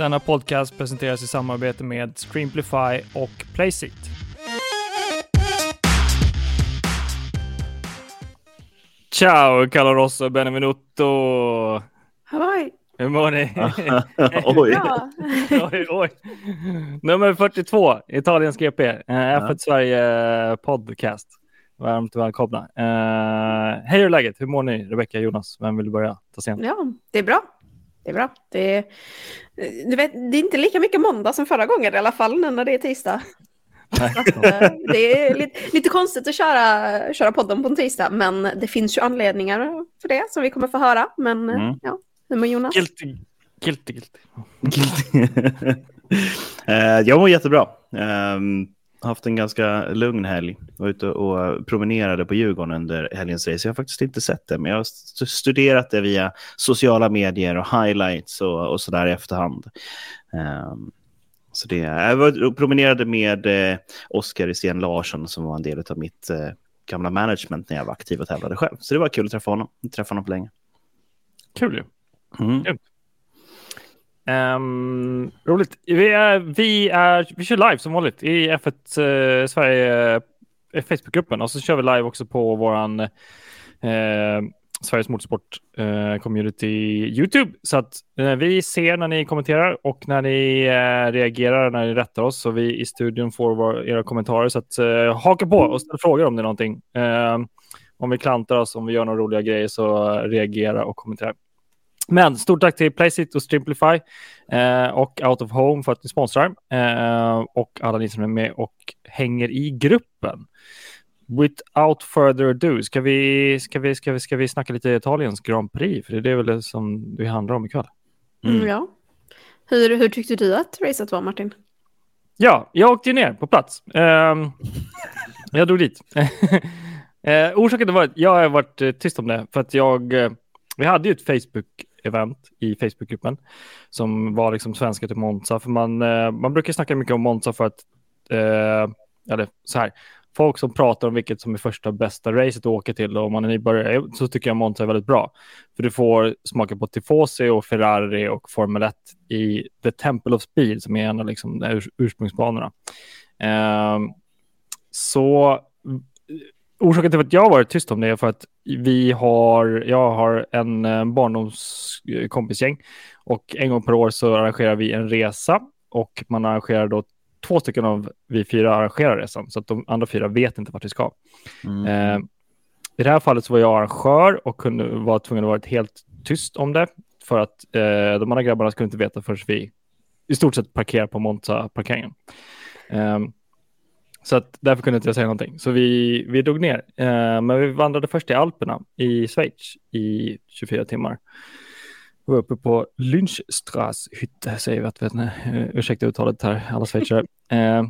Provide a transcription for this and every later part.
Denna podcast presenteras i samarbete med Streamplify och Placeit. Ciao, Carlo Rosso och Benvenuto! Halloj! Hur mår ni? Oj. Oj, oj. Nummer 42, Italiens GP, eh, F1 Sverige podcast. Varmt välkomna. Eh, hej, hur är läget? Hur mår ni? Rebecka, Jonas, vem vill börja? Ta ja, det är bra. Det är bra. Det är, du vet, det är inte lika mycket måndag som förra gången i alla fall, nu när det är tisdag. Att, eh, det är lite, lite konstigt att köra, köra podden på en tisdag, men det finns ju anledningar för det som vi kommer få höra. Men eh, Mm. ja, hur mår Jonas? Guilty, guilty, guilty. Eh, jag mår jättebra. Um, haft en ganska lugn helg. Var ute och promenerade på Djurgården under helgens race. Jag har faktiskt inte sett det, men jag har st- studerat det via sociala medier och highlights och, och sådär i efterhand. Ehm, så det, jag var och promenerade med eh, Oskar Sten Larsson som var en del av mitt eh, gamla management när jag var aktiv och tävlade själv. Så det var kul att träffa honom. Inte träffa honom på länge. Kul ju. Mm. Um, roligt. Vi, är, vi, är, vi kör live som vanligt i F1 eh, Sverige eh, Facebookgruppen och så kör vi live också på våran eh, Sveriges Motorsport eh, Community YouTube. Så att eh, vi ser när ni kommenterar och när ni eh, reagerar, när ni rättar oss. Så vi i studion får våra, era kommentarer. Så att haka på och ställ frågor om det är någonting. Ehm, om vi klantar oss, om vi gör några roliga grejer så reagera och kommentera. Men stort tack till Placeit och Strimplify eh, och Out of Home för att ni sponsrar eh, och alla ni som är med och hänger i gruppen. Without further ado, ska vi, ska vi, ska vi, ska vi snacka lite Italiens Grand Prix? För det är väl det som det handlar om ikväll. Mm, ja. Hur, hur tyckte du att racet var, Martin? Ja, jag åkte ju ner på plats. Ehm, jag drog dit. eh, orsaken var att jag har varit tyst om det för att jag, eh, vi hade ju ett event i Facebookgruppen som var liksom svenska till Monza. För man, eh, man brukar snacka mycket om Monza för att, eh, eller så här, folk som pratar om vilket som är första bästa racet att åka till och om man är nybörjare eh, så tycker jag Monza är väldigt bra. För du får smaka på Tifosi och Ferrari och Formel 1 i The Temple of Speed som är en av liksom ur ursprungsbanorna. Eh, så orsaken till att jag varit tyst om det är för att vi har, jag har en eh, barndomskompisgäng och en gång per år så arrangerar vi en resa och man arrangerar då två stycken av vi fyra arrangerar resan så att de andra fyra vet inte vart vi ska. Mm. Eh, I det här fallet så var jag arrangör och kunde vara tvungen att vara helt tyst om det för att eh, de andra grabbarna skulle inte veta förrän vi i stort sett parkerar på Monza-parkeringen. Ehm, så att därför kunde inte jag säga någonting. Så vi, vi drog ner. Eh, men vi vandrade först i Alperna i Schweiz i 24 timmar. Vi var uppe på Lynchstraßhytte, säger vi att vet ni. Uh, ursäkta uttalet här, alla schweizare. Eh,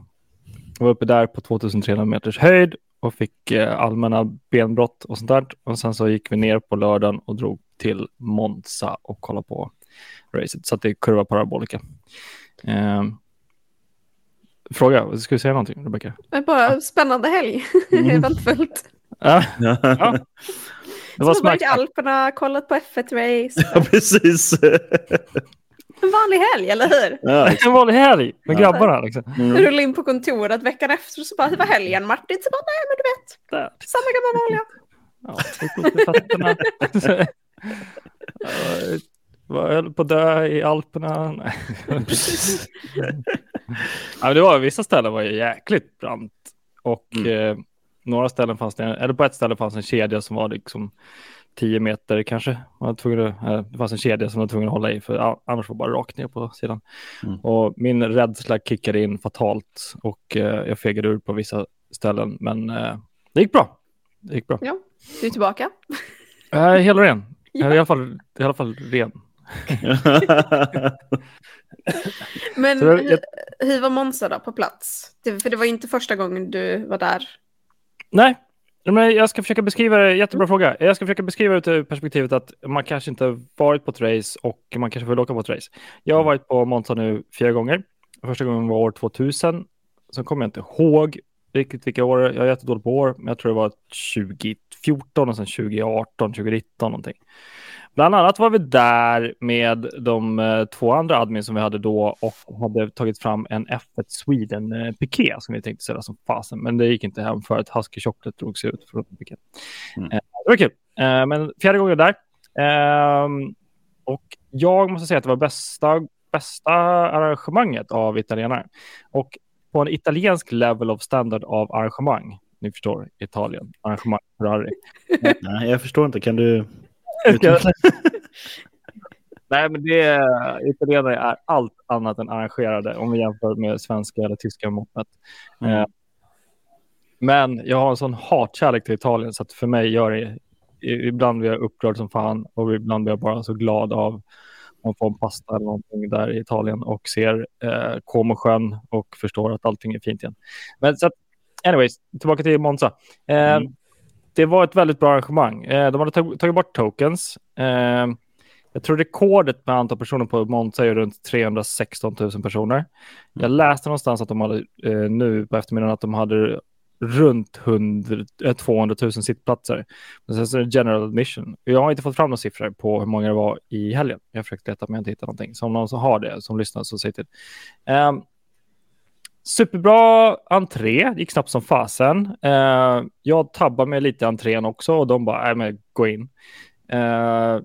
vi var uppe där på 2300 meters höjd och fick eh, allmänna benbrott och sånt där. Och sen så gick vi ner på lördagen och drog till Monza och kollade på racet. Så att det är kurva parabolica. Eh, fråga, ska du säga någonting Rebecka? Det är bara spännande helg. Mm. Eventfullt. Ja, ja. det var i. Alperna, kollat på F1-race. ja, precis. En vanlig helg, eller hur? Ja, En vanlig helg med Ja. grabbarna. Liksom. mm. Rullade in på kontoret veckan efter och så bara, hur var helgen Martin? Så bara, nej men du vet, Där. samma gamla vanliga. Ja, Jag höll på att dö i Alperna. Nej. ja, det var, vissa ställen var ju jäkligt brant. Och eh, några ställen fanns det, eller på ett ställe fanns en kedja som var liksom 10 meter kanske. Man var tvungen eh, det fanns en kedja som man var tvungen att hålla i för annars var det bara rakt ner på sidan. Mm. Och min rädsla kickade in fatalt och eh, jag fegade ur på vissa ställen. Men eh, det gick bra. Det gick bra. Ja, du är tillbaka. Jag är hel och ren. Ja. i alla fall, i alla fall ren. Men Så hur, hur var Monza då på plats? Det, för det var inte första gången du var där. Nej, men jag ska försöka beskriva det. Jättebra fråga. Jag ska försöka beskriva det ur perspektivet att man kanske inte varit på ett race och man kanske vill åka på ett race. Jag har varit på Monza nu fyra gånger. Första gången var år 2000. Sen kommer jag inte ihåg riktigt vilka år. Jag är jättedålig på år, men jag tror det var 2014 och sen 2018, 2019 någonting. Bland annat var vi där med de eh, två andra admin som vi hade då och hade tagit fram en F1 Sweden eh, piké som vi tänkte sälja som fasen. Men det gick inte hem för att Husky Chocolate drog sig ut från piké. Mm. Eh, det var kul. Eh, men fjärde gången där. Ehm, och jag måste säga att det var bästa, bästa arrangemanget av italienare. Och på en italiensk level of standard av arrangemang. Ni förstår, Italien, arrangemang Ferrari. Nej, jag förstår inte. Kan du... Nej, men det italienare är allt annat än arrangerade om vi jämför med svenska eller tyska mätt. Mm. Eh, Men jag har en sån hatkärlek till Italien så att för mig gör det ibland blir jag upprörd som fan och ibland blir jag bara så glad av man får en pasta eller någonting där i Italien och ser eh, Comosjön och förstår att allting är fint igen. Men så att, anyways, tillbaka till Monza. Eh, Mm. Det var ett väldigt bra arrangemang. Eh, de hade tag- tagit bort tokens. Eh, jag tror rekordet med antal personer på Monza är runt 316 000 personer. Jag läste någonstans att de hade eh, nu på eftermiddagen att de hade runt 100, eh, 200 000 sittplatser. Men sen så är det general admission. Jag har inte fått fram några siffror på hur många det var i helgen. Jag har försökt leta men jag inte hittat någonting. Så om någon som har det som lyssnar så säg till. Um, superbra entré, gick snabbt som fasen. Eh, jag tabbade mig lite i entrén också och de bara, nej men gå in. Eh,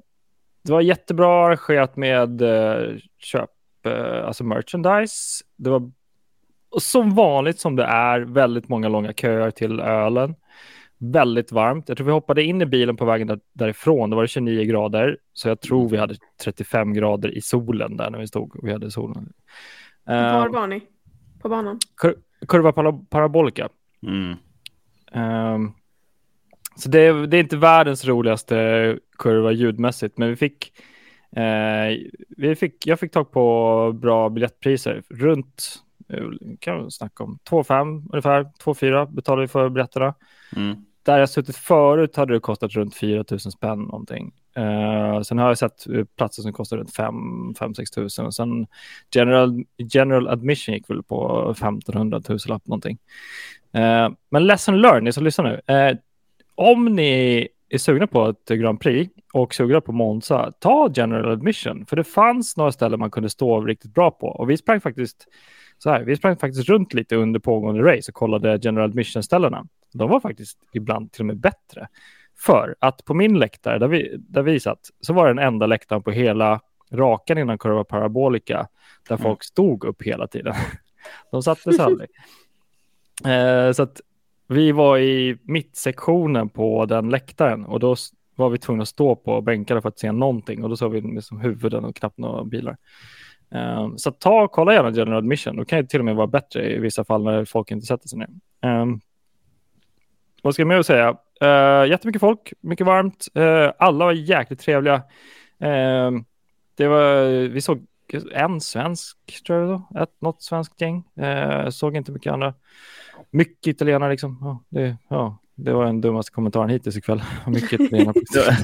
det var jättebra arrangerat med eh, köp, eh, alltså merchandise. Det var som vanligt som det är väldigt många långa köer till ölen. Väldigt varmt. Jag tror vi hoppade in i bilen på vägen där, därifrån. Det var det 29 grader, så jag tror vi hade 35 grader i solen där när vi stod. Vi hade solen. Var Uh, var ni? På banan? kur kurva para parabolica. Mm. Ehm, så det, det är inte världens roligaste kurva ljudmässigt, men vi fick, eh, vi fick, jag fick tag på bra biljettpriser. Runt, eh, kan vi snacka om, 2,5 ungefär, 2,4 betalade vi för biljetterna. Mm. Där jag suttit förut hade det kostat runt 4 000 spänn någonting. Uh, sen har jag sett eh, platser som kostar runt 5-6 tusen. Och sen general, general admission gick väl på 1500 tusenlapp någonting. Uh, men lesson learned, ni som lyssnar nu. Uh, om ni är sugna på ett Grand Prix och sugna på Monza, ta general admission. För det fanns några ställen man kunde stå riktigt bra på. Och vi sprang faktiskt så här, vi sprang faktiskt runt lite under pågående race och kollade general admission-ställena. De var faktiskt ibland till och med bättre. För att på min läktare, där vi, där vi satt, så var det den enda läktaren på hela rakan innan kurva parabolica, där folk stod upp hela tiden. De satte sig aldrig. Eh, så att vi var i mittsektionen på den läktaren och då var vi tvungna att stå på bänkarna för att se någonting och då såg vi liksom huvuden och knappt några bilar. Um, så ta och kolla gärna general admission. Det kan ju till och med vara bättre i vissa fall när folk inte sätter sig ner. Um, vad ska jag mer säga? Uh, jättemycket folk, mycket varmt. Uh, alla var jäkligt trevliga. Um, det var, vi såg en svensk, tror jag var. Ett, något svenskt gäng. Uh, såg inte mycket andra. Mycket italienare liksom. Ja, det, ja, det var den dummaste kommentaren hittills ikväll. Mycket italienare.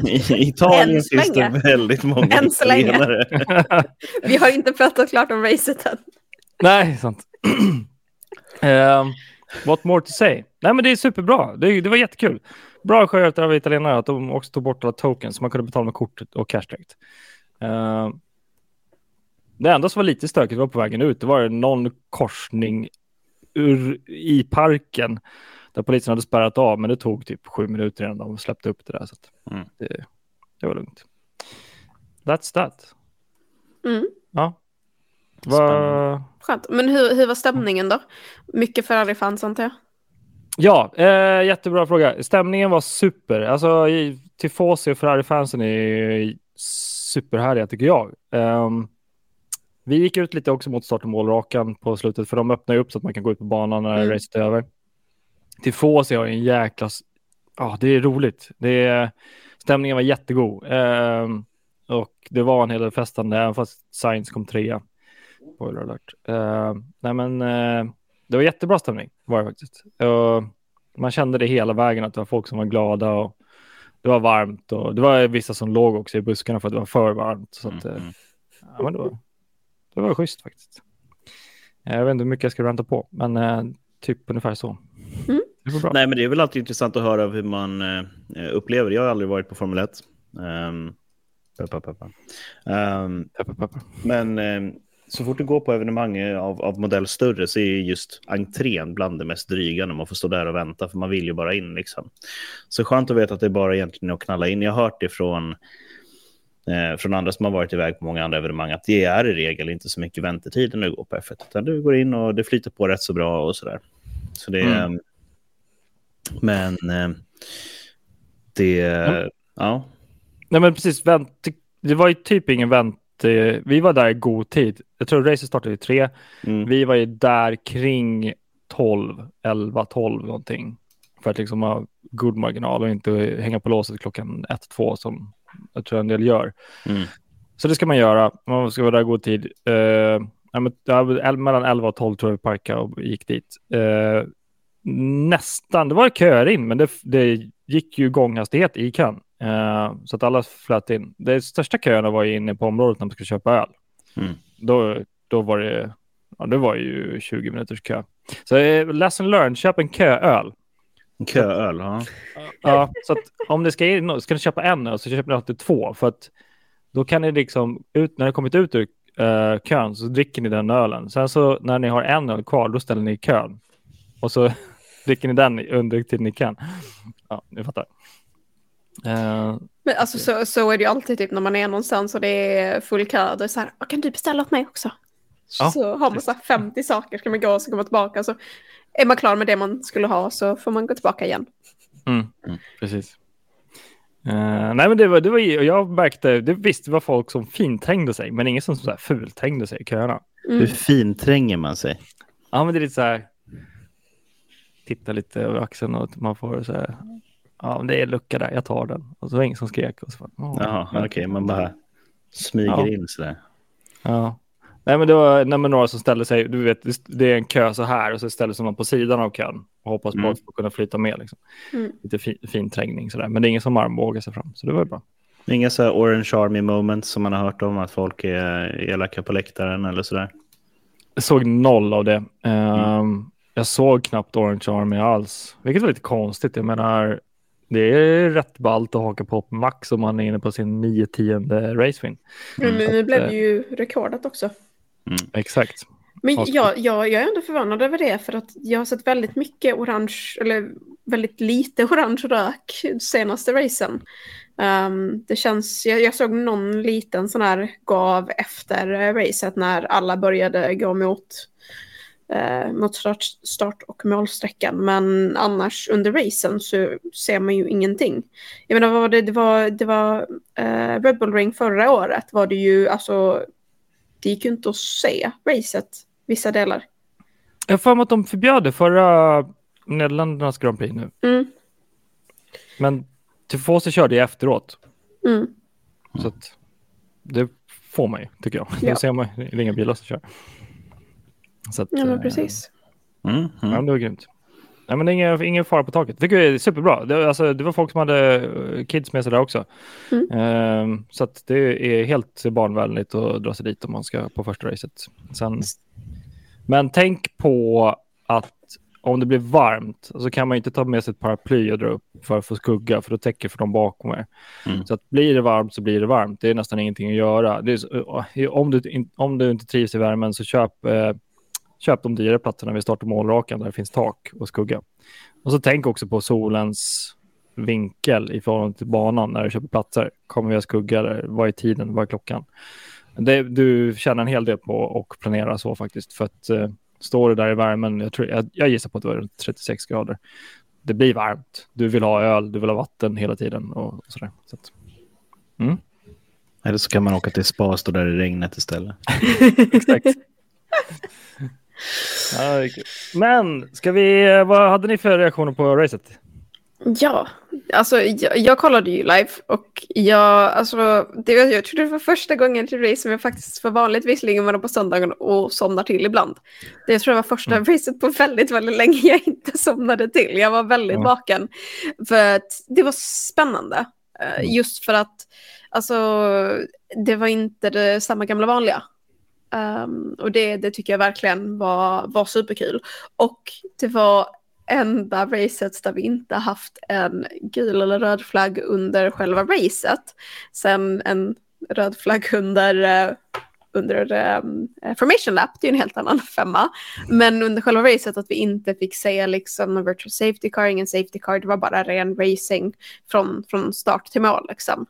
I Italien finns det väldigt många Än så länge. italienare. Vi har inte pratat klart om racet än. Nej, sant. what more to say? Nej, men det är superbra. Det, det var jättekul. Bra skönt av italienare att de också tog bort alla tokens så man kunde betala med kortet och cash direkt. Ehm, det enda som var lite stökigt var på vägen ut. Det var någon korsning ur, i parken där polisen hade spärrat av, men det tog typ sju minuter innan de släppte upp det där. Så att Mm. det, det var lugnt. That's that. Mm. Ja. Vad... Skönt. Men hur, hur var stämningen då? Mycket Ferrari-fans antar jag? Ja, eh, jättebra fråga. Stämningen var super. Alltså, Tifosi och Ferrari-fansen är superhärliga tycker jag. Ehm, vi gick ut lite också mot start och målrakan på slutet, för de öppnar ju upp så att man kan gå ut på banan när Mm. racet är över. Tifosi har en jäkla... Ja, det är roligt. Det är... Stämningen var jättegod. Ehm, och det var en hel del festande, även fast Science kom trea. Spoiler alert. Ehm, nej, men eh, det var jättebra stämning, var det faktiskt. Och man kände det hela vägen, att det var folk som var glada och det var varmt. Och det var vissa som låg också i buskarna för att det var för varmt. Så att, eh, Mm. ja, men det, var, det var schysst faktiskt. Jag vet inte hur mycket jag ska ränta på, men typ ungefär så. Mm. Det var bra. Nej, men det är väl alltid intressant att höra hur man upplever det. Jag har aldrig varit på Formel 1. Um, Peppa, peppa. Um, Peppa, peppa. men um, så fort du går på evenemang av, av modell större så är just entrén bland det mest dryga när man får stå där och vänta för man vill ju bara in liksom. Så skönt att veta att det är bara egentligen att knalla in. Jag har hört det från, eh, från andra som har varit iväg på många andra evenemang att det är i regel inte så mycket väntetid när du går på F1 utan du går in och det flyter på rätt så bra och sådär. Så det är... Mm. Men eh, det... Mm. Ja. Nej men precis, vänt, det var ju typ ingen vänt. Eh, Vi var där i god tid. Jag tror racet startade i tre. Mm. Vi var ju där kring 12, 11, 12 någonting. För att liksom ha god marginal och inte hänga på låset klockan 1, 2 som jag tror en del gör. Mm. Så det ska man göra. Man ska vara där i god tid. El- mellan 11 och 12 tror jag vi parkade och gick dit. Eh, nästan, det var köer in, men det, det gick ju gånghastighet i kön. Eh, så att alla flöt in. De största köerna var ju inne på området när man skulle köpa öl. Mm. Då, då var det, ja, det var ju 20 minuters kö. Så eh, lesson learned, köp en kööl. En Kööl, ja. Ja, så att om det ska in, ska ni köpa en öl så köper ni alltid två. För att då kan ni liksom, ut, när ni kommit ut ur eh, kön så dricker ni den ölen. Sen så när ni har en öl kvar, då ställer ni i kön. Och så dricker ni den under tiden ni kan. Ja, ni fattar. Eh, Men alltså så, så är det ju alltid typ när man är någonstans och det är full kö. Då är det så här, "Ah, kan du beställa åt mig också? Ja, så har man så här 50 saker, ska man gå och så man tillbaka. Så är man klar med det man skulle ha så får man gå tillbaka igen. Mm, Mm. precis. Eh, nej, men det var, det var, jag märkte, det visst det var folk som finträngde sig, men ingen som så här fulträngde sig i köerna. Mm. Hur fintränger man sig? Ja, men det är lite så här, titta lite över axeln och man får så här, ja, men det är lucka där, jag tar den. Och så var det ingen som skrek. Och så, bara, "Åh." Jaha, okej, man bara smyger Ja. in sådär. Ja. Nej, men det var nej, men några som ställde sig, du vet, det- är en kö så här och så ställer sig någon på sidan av kön och hoppas på Mm. att få kunna flyta med. Liksom. Mm. Lite fin, fin trängning sådär, men det är ingen som armbågar sig fram, så det var ju bra. Inga så här orange army moments som man har hört om, att folk är elaka på läktaren eller sådär. Jag såg noll av det. Ehm, Jag såg knappt Orange Army alls, vilket var lite konstigt. Jag menar, det är rätt ballt att haka på Max om man är inne på sin 9-10 racewin. Men nu blev eh, det ju rekordat också. Exakt. Men jag, jag, jag är ändå förvånad över det för att jag har sett väldigt mycket orange, eller väldigt lite orange rök senaste racen. Ehm, det känns, jag, jag såg någon liten sån här gav efter racet när alla började gå mot, uh, mot start, start och målsträckan. Men annars under racen så ser man ju ingenting. Jag menar, vad var det, det var, det var eh, Red Bull Ring förra året var det ju alltså det gick ju inte att se racet vissa delar. Jag har för mig att de förbjöd det förra Nederländernas Grand Prix nu. Mm, Men Tifosi körde ju efteråt. mm. Så att det får man ju, tycker jag. Ja. Då ser man det är inga bilar som kör. Så att, Ja, men eh, precis. Mm, Ja, mm. det var grymt. Nej, men det är ingen, ingen fara på taket. Tycker jag är superbra. Det, alltså, det var folk som hade eh, kids med sig där också. Mm. Ehm, så att det är helt barnvänligt att dra sig dit om man ska på första racet. Sen, men tänk på att om det blir varmt så kan man inte ta med sig ett paraply och dra upp för att få skugga, för då täcker för dem bakom er. Mm. Så att blir det varmt så blir det varmt. Det är nästan ingenting att göra. Det är, eh, om, du, om du inte trivs i värmen så köp, eh, köp de dyrare platserna vid start och målrakan där det finns tak och skugga. Och så tänk också på solens vinkel i förhållande till banan när du köper platser. Kommer vi ha skugga där? Vad är tiden? Vad är klockan? Det, du tjänar en hel del på att planera så faktiskt. För att eh, står du där i värmen, jag, tror, jag, jag gissar på att det var runt 36 grader. Det blir varmt. Du vill ha öl, du vill ha vatten hela tiden och, och sådär. Så att, Eller så kan man åka till spa och stå där i regnet istället. Exakt. Ja. Men ska vi, vad hade ni för reaktioner på racet? Ja, alltså jag, jag kollade ju live och jag, alltså, det, jag tror det var första gången till race som jag faktiskt för vanligt visserligen var det på söndagen och somnar till ibland. Det tror jag var första Mm. racet på väldigt, väldigt länge jag inte somnade till. Jag var väldigt Ja. vaken för att det var spännande. Eh, Mm. Just för att alltså, det var inte det samma gamla vanliga. Um, och det, det tycker jag verkligen var, var superkul. Och det var enda racet där vi inte haft en gul eller röd flagg under själva racet sen en röd flagg under, uh, under um, formation lap, det är en helt annan femma. Men under själva racet att vi inte fick se liksom en virtual safety car, ingen safety car, det var bara ren racing från, från start till mål liksom.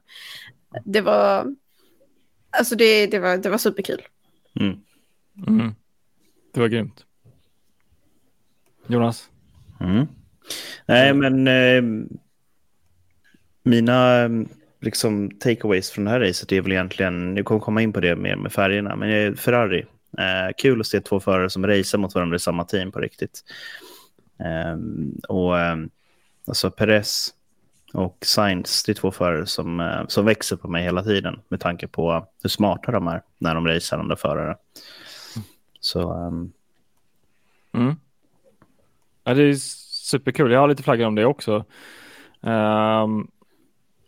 Det var, alltså det, det, var, det var superkul. Mm. Mm. Det var grymt. Jonas? Mm. Nej, men eh, mina liksom, takeaways från det här racet är väl egentligen, nu kommer komma in på det mer med färgerna, men Ferrari. Eh, kul att se två förare som racear mot varandra i samma team på riktigt. Eh, och eh, alltså Perez och Sainz, det är två förare som, eh, som växer på mig hela tiden med tanke på hur smarta de är när de racear andra förare. Så... Um... Mm. Ja, det är superkul. Jag har lite flaggor om det också. Um,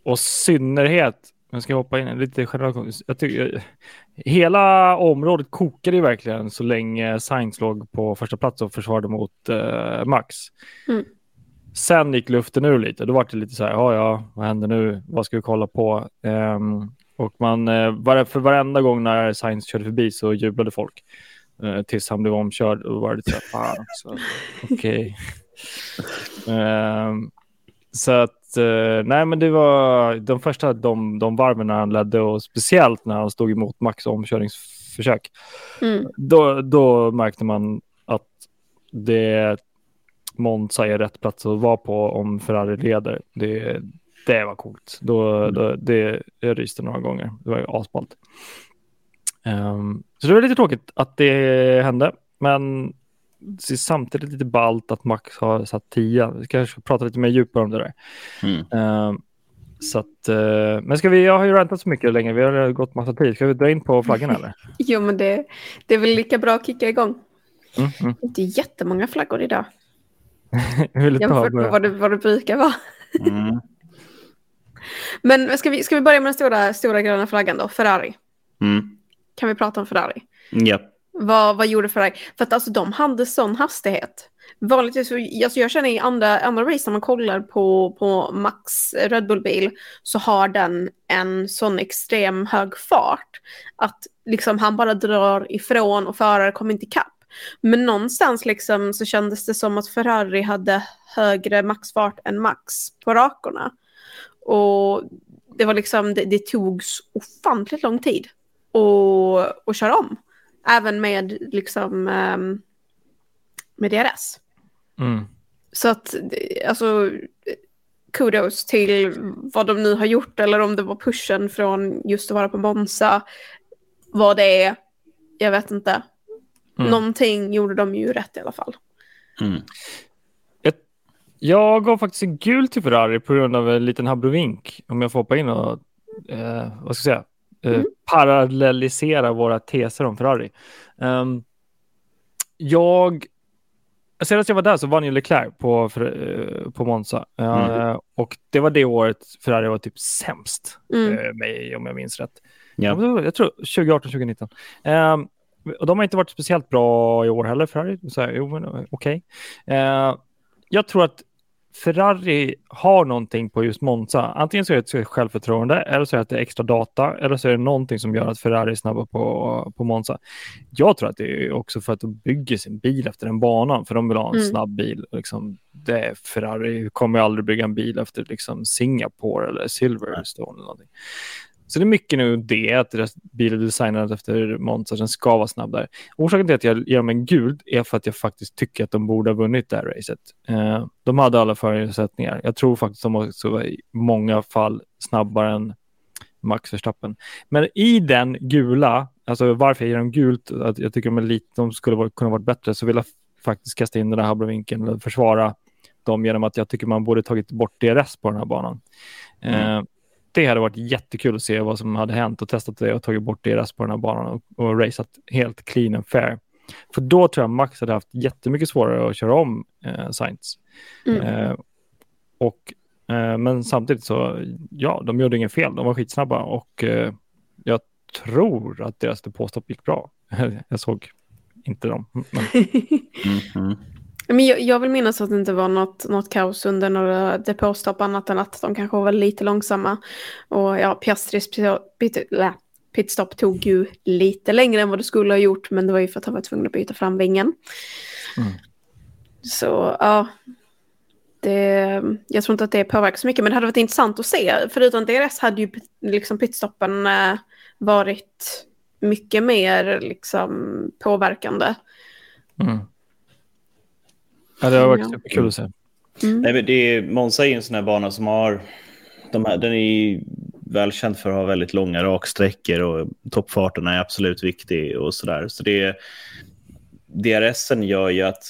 och synnerhet, jag ska hoppa in lite generellt. Jag tycker, hela området kokade ju verkligen så länge Sainz låg på första plats och försvarade mot uh, Max. Mm. Sen gick luften ur lite. Då var det lite så här, ja, ja, vad händer nu? Vad ska vi kolla på? Um, och man, uh, för varenda gång när Sainz körde förbi så jublade folk. Uh, tills han blev omkörd och var det så här, fan också. Okej. Okay. Um, så att uh, nej, men det var de första de, de varven när han ledde och speciellt när han stod emot Max omkörningsförsök. Mm. Då, då märkte man att det Monza är rätt plats att vara på om Ferrari leder. Det, det var coolt. Då, mm. då, det, det ryste några gånger. Det var ju asballt. Um, så det var lite tråkigt att det hände, men det är samtidigt lite ballt att Max har satt 10. Vi kanske prata lite mer djupare om det där. Mm. Um, så att, uh, men ska vi, jag har ju rantat så mycket länge, vi har gått massa tid. Ska vi dra in på flaggan eller? jo, men det, det är väl lika bra att kicka igång. Mm, mm. Det är jättemånga flaggor idag. Jämfört med vad det, vad det brukar vara. Mm. Men ska vi, ska vi börja med den stora, stora gröna flaggan då, Ferrari? Mm. Kan vi prata om Ferrari? Ja. Vad, vad gjorde Ferrari? För att alltså de hade sån hastighet. Vanligtvis, alltså jag känner i andra, andra race när man kollar på, på Max Red Bull-bil så har den en sån extrem hög fart att liksom han bara drar ifrån och förare kommer inte ikapp. Men någonstans liksom så kändes det som att Ferrari hade högre maxfart än Max på rakorna. Och det var liksom, det, det tog ofantligt lång tid att, att köra om. Även med liksom um, med DRS. Mm. Så att alltså kudos till vad de nu har gjort eller om det var pushen från just att vara på Monza. Vad det är, jag vet inte. Mm. Någonting gjorde de ju rätt i alla fall. Mm. Jag, jag gav faktiskt en gul till Ferrari på grund av en liten habrovink. Om jag får hoppa in och eh, vad ska jag säga? Eh, mm. parallellisera våra teser om Ferrari. Um, jag Senast jag var där så vann ju Leclerc på, för, på Monza. Mm. Uh, och det var det året Ferrari var typ sämst, mm. uh, mig, om jag minns rätt. Ja. Jag tror 2018, 2019. Och de har inte varit speciellt bra i år heller, Ferrari. okej. Okay. Uh, jag tror att Ferrari har någonting på just Monza. Antingen så är det ett självförtroende eller så är det extra data eller så är det någonting som gör att Ferrari är snabba på, på Monza. Jag tror att det är också för att de bygger sin bil efter den banan för de vill ha en mm. snabb bil. Liksom, det Ferrari kommer aldrig bygga en bil efter liksom Singapore eller Silverstone eller någonting. Så det är mycket nu det, att deras bil är designad efter Monza, den ska vara snabb där. Orsaken till att jag ger dem en guld är för att jag faktiskt tycker att de borde ha vunnit det här racet. Eh, de hade alla förutsättningar. Jag tror faktiskt de också var i många fall snabbare än Max Verstappen. Men i den gula, alltså varför jag ger dem gult, att jag tycker de, är lite, de skulle vara, kunna varit bättre, så vill jag faktiskt kasta in den här habrovinkeln och försvara dem genom att jag tycker man borde tagit bort DRS på den här banan. Mm. Eh, det hade varit jättekul att se vad som hade hänt och testat det och tagit bort deras på den här banan och, och raceat helt clean and fair. För då tror jag Max hade haft jättemycket svårare att köra om eh, Sainz. Mm. Eh, och, eh, men samtidigt så, ja, de gjorde inget fel. De var skitsnabba och eh, jag tror att deras depåstopp gick bra. jag såg inte dem. Men... mm -hmm. Men jag, jag vill minnas att det inte var något, något kaos under några depåstopp annat än att de kanske var lite långsamma. Och ja, Piastris pit, pitstop tog ju lite längre än vad det skulle ha gjort men det var ju för att han var tvungen att byta fram vingen. Mm. Så ja, det, jag tror inte att det påverkar så mycket men det hade varit intressant att se. Förutom DRS hade ju liksom pitstoppen eh, varit mycket mer liksom påverkande. Mm. Ja, det har varit superkul att se. Mm. Nej, men det är, Monza är en sån här bana som har... De här, den är välkänd för att ha väldigt långa raksträckor och toppfarten är absolut viktig och sådär. Så det DRSen gör ju att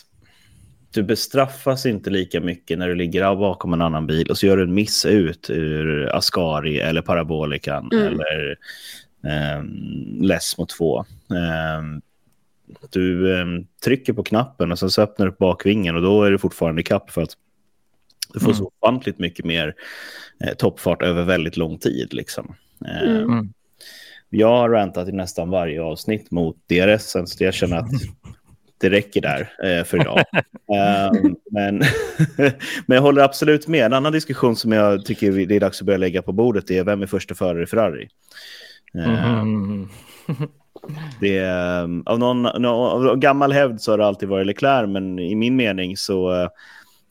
du bestraffas inte lika mycket när du ligger bakom en annan bil och så gör du en miss ut ur Ascari eller Parabolikan mm. eller eh, Lesmo 2. Eh, du eh, trycker på knappen och sen så öppnar du upp bakvingen och då är du fortfarande i kapp för att du får mm. så ofantligt mycket mer eh, toppfart över väldigt lång tid. Liksom. Eh, mm. Jag har rantat i nästan varje avsnitt mot DRS, så jag känner att det räcker där eh, för idag. um, men, men jag håller absolut med. En annan diskussion som jag tycker det är dags att börja lägga på bordet är vem är första förare i Ferrari? Mm. Det är, av, någon, av gammal hävd så har det alltid varit Leclerc, men i min mening så,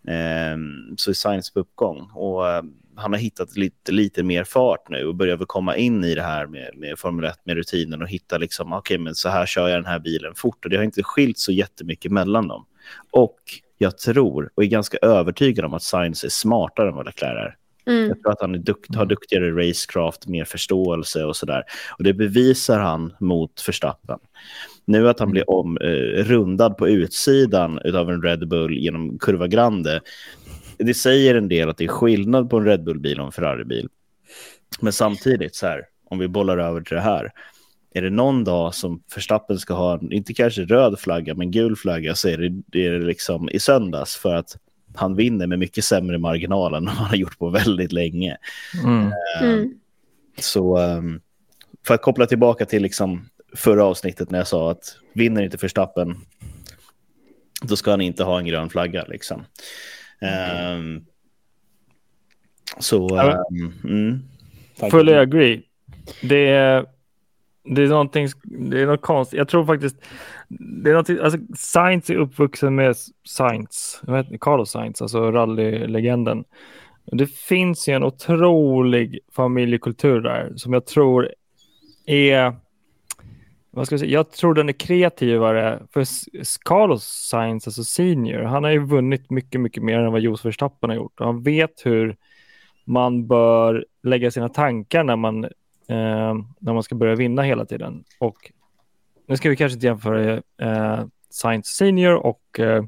eh, så är Sainz på uppgång. Och eh, han har hittat lite, lite mer fart nu och börjar väl komma in i det här med, med Formel 1, med rutinen och hitta liksom, okej, okay, men så här kör jag den här bilen fort. Och det har inte skilt så jättemycket mellan dem. Och jag tror och är ganska övertygad om att Sainz är smartare än vad Leclerc är. Mm. Jag tror att han är dukt, har duktigare racecraft, mer förståelse och sådär. Och det bevisar han mot Verstappen. Nu att han blir om, eh, rundad på utsidan av en Red Bull genom kurva Grande, det säger en del att det är skillnad på en Red Bull-bil och en Ferrari-bil. Men samtidigt, så här, om vi bollar över till det här, är det någon dag som Verstappen ska ha, inte kanske röd flagga, men gul flagga, så är det, det är liksom i söndags för att han vinner med mycket sämre marginal än han har gjort på väldigt länge. Mm. Mm. Så um, för att koppla tillbaka till liksom förra avsnittet när jag sa att vinner inte Förstappen, då ska han inte ha en grön flagga. Liksom. Um, så... Um, mm, Fully agree. Det är, det är någonting, det är något konstigt. Jag tror faktiskt det är något, alltså, Science är uppvuxen med Science. Carlos Science, alltså rallylegenden. Det finns ju en otrolig familjekultur där som jag tror är vad ska jag, säga? jag tror den är kreativare för Carlos Sainz, alltså senior, han har ju vunnit mycket, mycket mer än vad Jos Verstappen har gjort. Och han vet hur man bör lägga sina tankar när man, eh, när man ska börja vinna hela tiden. Och nu ska vi kanske inte jämföra eh, Sainz Senior och eh,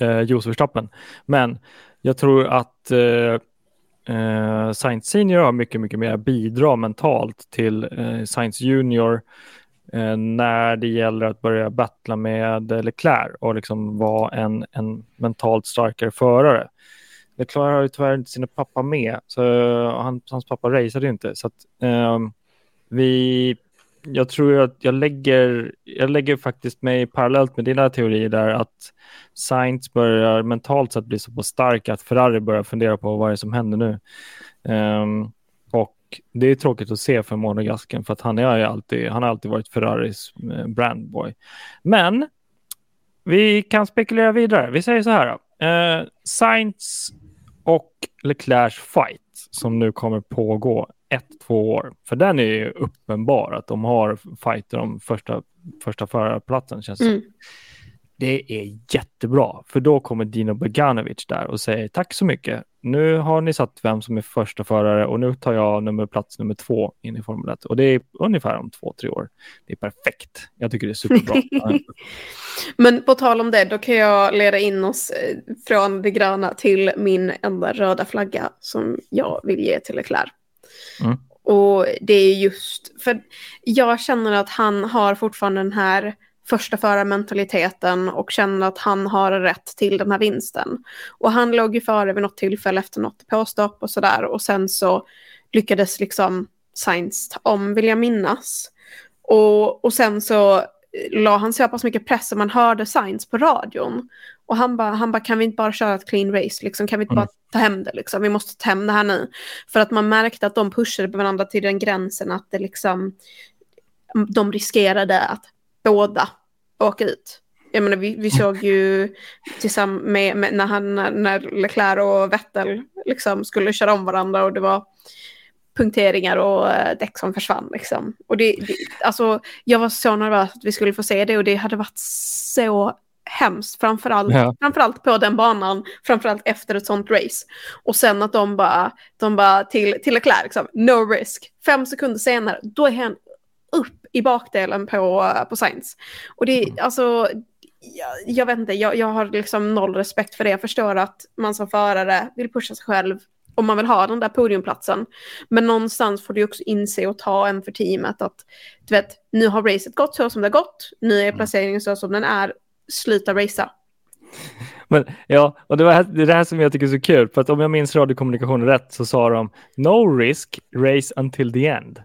eh, Jos Verstappen, men jag tror att eh, eh, Sainz Senior har mycket, mycket mer bidra mentalt till eh, Sainz Junior eh, när det gäller att börja battla med Leclerc och liksom vara en, en mentalt starkare förare. Leclerc har ju tyvärr inte sin pappa med, så han, hans pappa raceade ju inte. Så att, eh, vi jag tror att jag lägger, jag lägger faktiskt mig parallellt med dina teorier där att Sainz börjar mentalt sett bli så pass stark att Ferrari börjar fundera på vad det är som händer nu. Um, och det är tråkigt att se för Monegasken för att han, är alltid, han har alltid varit Ferraris eh, brandboy. Men vi kan spekulera vidare. Vi säger så här. Eh, Sainz och Leclercs fight som nu kommer pågå ett, två år. För den är ju uppenbar att de har fighter om första, första förarplatsen känns det mm. Det är jättebra, för då kommer Dino Beganovic där och säger tack så mycket. Nu har ni satt vem som är första förare och nu tar jag nummer, plats nummer två in i Formel 1. Och det är ungefär om två, tre år. Det är perfekt. Jag tycker det är superbra. Men på tal om det, då kan jag leda in oss eh, från det gröna till min enda röda flagga som jag vill ge till Leclerc. Mm. Och det är just för jag känner att han har fortfarande den här första förarmentaliteten och känner att han har rätt till den här vinsten. Och han låg ju före vid något tillfälle efter något påstopp och sådär och sen så lyckades liksom Sainz ta om vill jag minnas. Och, och sen så la han så pass mycket press och man hörde signs på radion. Och han bara, han bara, kan vi inte bara köra ett clean race? Liksom, kan vi inte Mm. bara ta hem det? Liksom? Vi måste ta hem det här nu. För att man märkte att de pushade på varandra till den gränsen att det liksom, de riskerade att båda åka ut. Jag menar, vi, vi såg ju tillsammans med, med när, han, när Leclerc och Vettel liksom skulle köra om varandra och det var punkteringar och eh, däck som försvann. Liksom. Och det, det, alltså, jag var så nervös att vi skulle få se det och det hade varit så hemskt, framförallt, Ja. framförallt på den banan, framförallt efter ett sånt race. Och sen att de bara, de bara till, till Leclerc, liksom, no risk. Fem sekunder senare, då är han upp i bakdelen på, på Sainz. Och det är alltså, jag, jag vet inte, jag, jag har liksom noll respekt för det. Jag förstår att man som förare vill pusha sig själv om man vill ha den där podiumplatsen. Men någonstans får du också inse och ta en för teamet att du vet, nu har racet gått så som det har gått, nu är placeringen så som den är, sluta racea. Men ja, och det, var, det är det här som jag tycker är så kul, för att om jag minns radiokommunikationen rätt så sa de no risk, race until the end.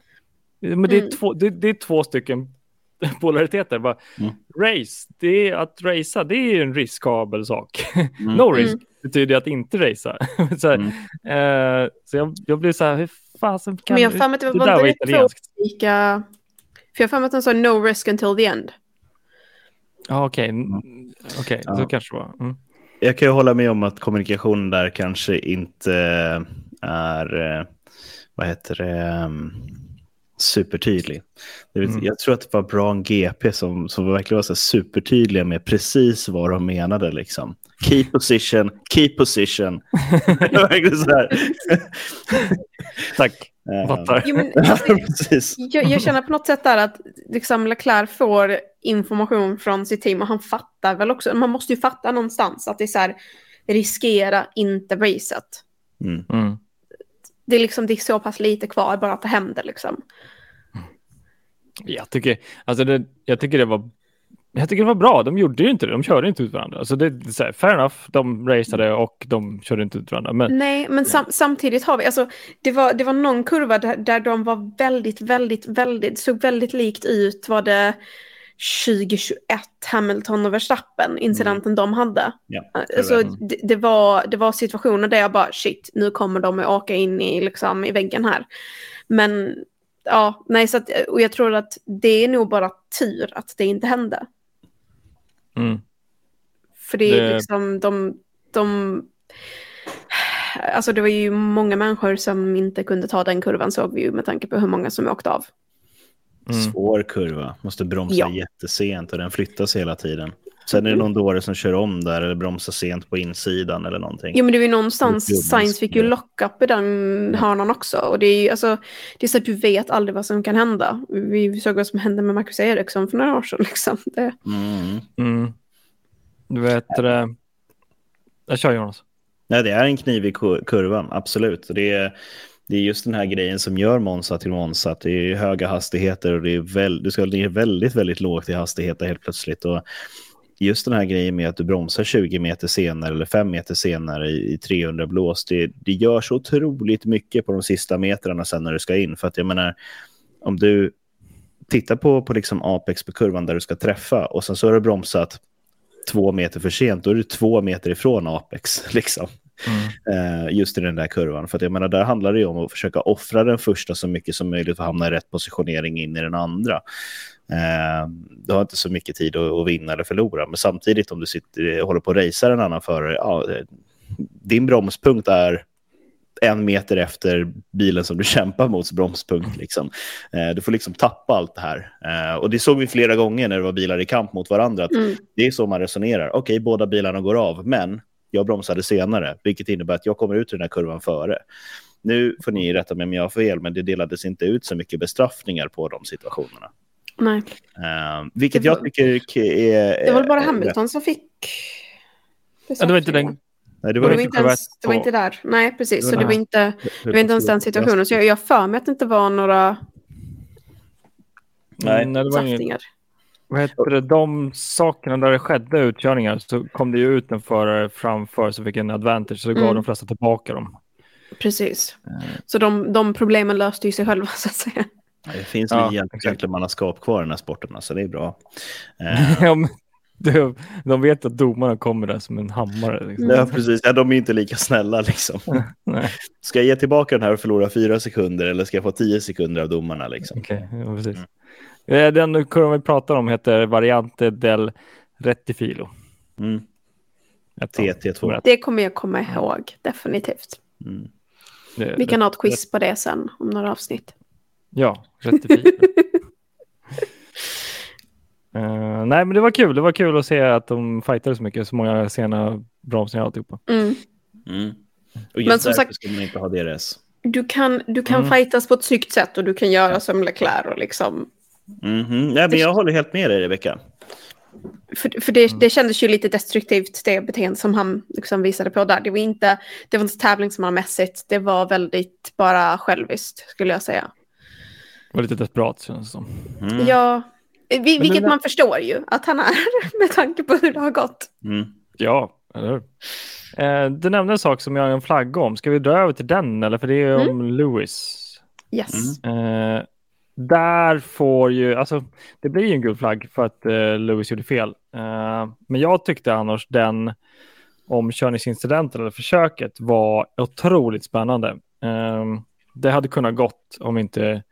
Men det är, Mm. två, det, det är två stycken polariteter. Bara, Mm. Race, det är att racea, det är ju en riskabel sak. Mm. no risk betyder att inte racea. så här, Mm. eh, så jag, jag blev så här, hur fasen kan... Men jag har för mig att det var, var var det två italienskt. olika... För jag har för mig att den sa no risk until the end. Ja, okej. Mm. Okej, Ja. så kanske det var. Mm. Jag kan ju hålla med om att kommunikationen där kanske inte är, eh, vad heter det, um, supertydlig. Mm. Jag tror att det var bra en GP som, som verkligen var så supertydliga med precis vad de menade. Liksom. Keep position, keep position. Verkligen så här. Tack, Eh. Jo, men, alltså, precis. jag, jag känner på något sätt där att liksom Leclerc får information från sitt team och han fattar väl också, man måste ju fatta någonstans att det är så här, riskera inte racet. Mm. Mm. Det är liksom det är så pass lite kvar bara att det händer liksom. Jag tycker, alltså det, jag tycker det var jag tycker det var bra. De gjorde ju inte det. De körde inte ut varandra. Alltså det, det är så här, fair enough. De raceade och de körde inte ut varandra. Men Nej, men sam samtidigt har vi, alltså det var, det var någon kurva där, där de var väldigt, väldigt, väldigt, såg väldigt likt ut var det 2021 Hamilton och Verstappen, incidenten de hade. Ja, Alltså, det var- det, det, var, det var situationer där jag bara shit, nu kommer de att åka in i, liksom, i väggen här. Men ja, nej, så att, och jag tror att det är nog bara tur att det inte hände. mm, För det är Det- liksom de, de... Alltså det var ju många människor som inte kunde ta den kurvan såg vi ju med tanke på hur många som åkte av. mm. Svår kurva, måste bromsa Ja. jättesent och den flyttas hela tiden. Sen är det någon dåre som kör om där eller bromsar sent på insidan eller någonting. Jo men det var ju någonstans, Science fick ju lock-up i den hörnan också. Och det är ju alltså, det är så att du vet aldrig vad som kan hända. Vi såg vad som hände med Marcus Eriksson för några år sedan liksom. Det, Mm. Mm. Du vet det. Jag kör Jonas. Nej, det är en knivig ku- kurva, absolut. Det är, det är just den här grejen som gör Monza till Monza. Att det är höga hastigheter och det är väl, du ska ner väldigt, väldigt lågt i hastigheter helt plötsligt. Och just den här grejen med att du bromsar 20 meter senare eller 5 meter senare i, i 300 blås, det, det gör så otroligt mycket på de sista metrarna sen när du ska in. För att jag menar, om du tittar på, på liksom apex på kurvan där du ska träffa och sen så har du bromsat två meter för sent, då är du två meter ifrån apex. Liksom Mm. eh, just i den där kurvan. För att jag menar, där handlar det ju om att försöka offra den första så mycket som möjligt och hamna i rätt positionering in i den andra. Eh, du har inte så mycket tid att, att vinna eller förlora, men samtidigt om du sitter, håller på att racea en annan förare, ja, eh, din bromspunkt är en meter efter bilen som du kämpar mot bromspunkt. Liksom. Eh, du får liksom tappa allt det här. Eh, och det såg vi flera gånger när det var bilar i kamp mot varandra. Att mm. det är så man resonerar. Okej, båda bilarna går av, men jag bromsade senare, vilket innebär att jag kommer ut i den här kurvan före. Nu får ni rätta mig om jag har fel, men det delades inte ut så mycket bestraffningar på de situationerna. Nej, Uh, vilket var- jag tycker är... det var bara Hamilton som fick... Ja, det var inte den. Nej, det Det var var, inte ens, det var inte där. Nej, precis. Det Så var det var inte, det var inte ens den situationen. Så jag jag för mig att det inte var några Nej. Nej, det var ingen, saftningar. Vad heter det, de sakerna där det skedde utkörningar så kom det ju ut en förare framför som fick en advantage så gav Mm. de flesta tillbaka dem. Precis. Så de, de problemen löste ju sig själva så att säga. Det finns Ja, ja, exakt. gentlemannaskap kvar i den här sporten, så det är bra. Eh, de, de vet att domarna kommer där som en hammare. Liksom. Ja, precis. Ja, de är inte lika snälla. Liksom. Nej, Ska jag ge tillbaka den här och förlora fyra sekunder eller ska jag få tio sekunder av domarna? Liksom? okej, ja, precis. Eh, Den kurvan vi pratar om heter Variante del Rettifilo. Mm. Ettan. TT2. Det kommer jag komma ihåg, definitivt. Mm. Det- Vi kan ha ett quiz på det sen om några avsnitt. Ja, Rettifilo. Eh, nej, men det var kul. Det var kul att se att de fightade så mycket, så många sena bromsningar och alltihopa. Mm. Mm. Och Men just som därför sagt- ska man inte ha DRS. Du kan, du kan Mm. fightas på ett snyggt sätt och du kan göra som Leclerc och liksom... Mhm. Nej, men jag håller helt med dig, Rebecka. För, för det, det kändes ju lite destruktivt det beteende som han liksom visade på där. Det var inte, det var inte tävlingsmannamässigt, det var väldigt bara själviskt skulle jag säga. Det var lite desperat känns det som. Mm. Ja, vi, vilket den- man förstår ju att han är med tanke på hur det har gått. Mm. Ja, eller hur? Eh, du nämnde en sak som jag har en flagga om. Ska vi dra över till den eller? För det är om Lewis. Yes. Eh, där får ju, alltså det blir ju en gul flagg för att eh, Lewis gjorde fel. Eh, men jag tyckte annars den omkörningsincidenten eller försöket var otroligt spännande. Eh, det hade kunnat gått om inte,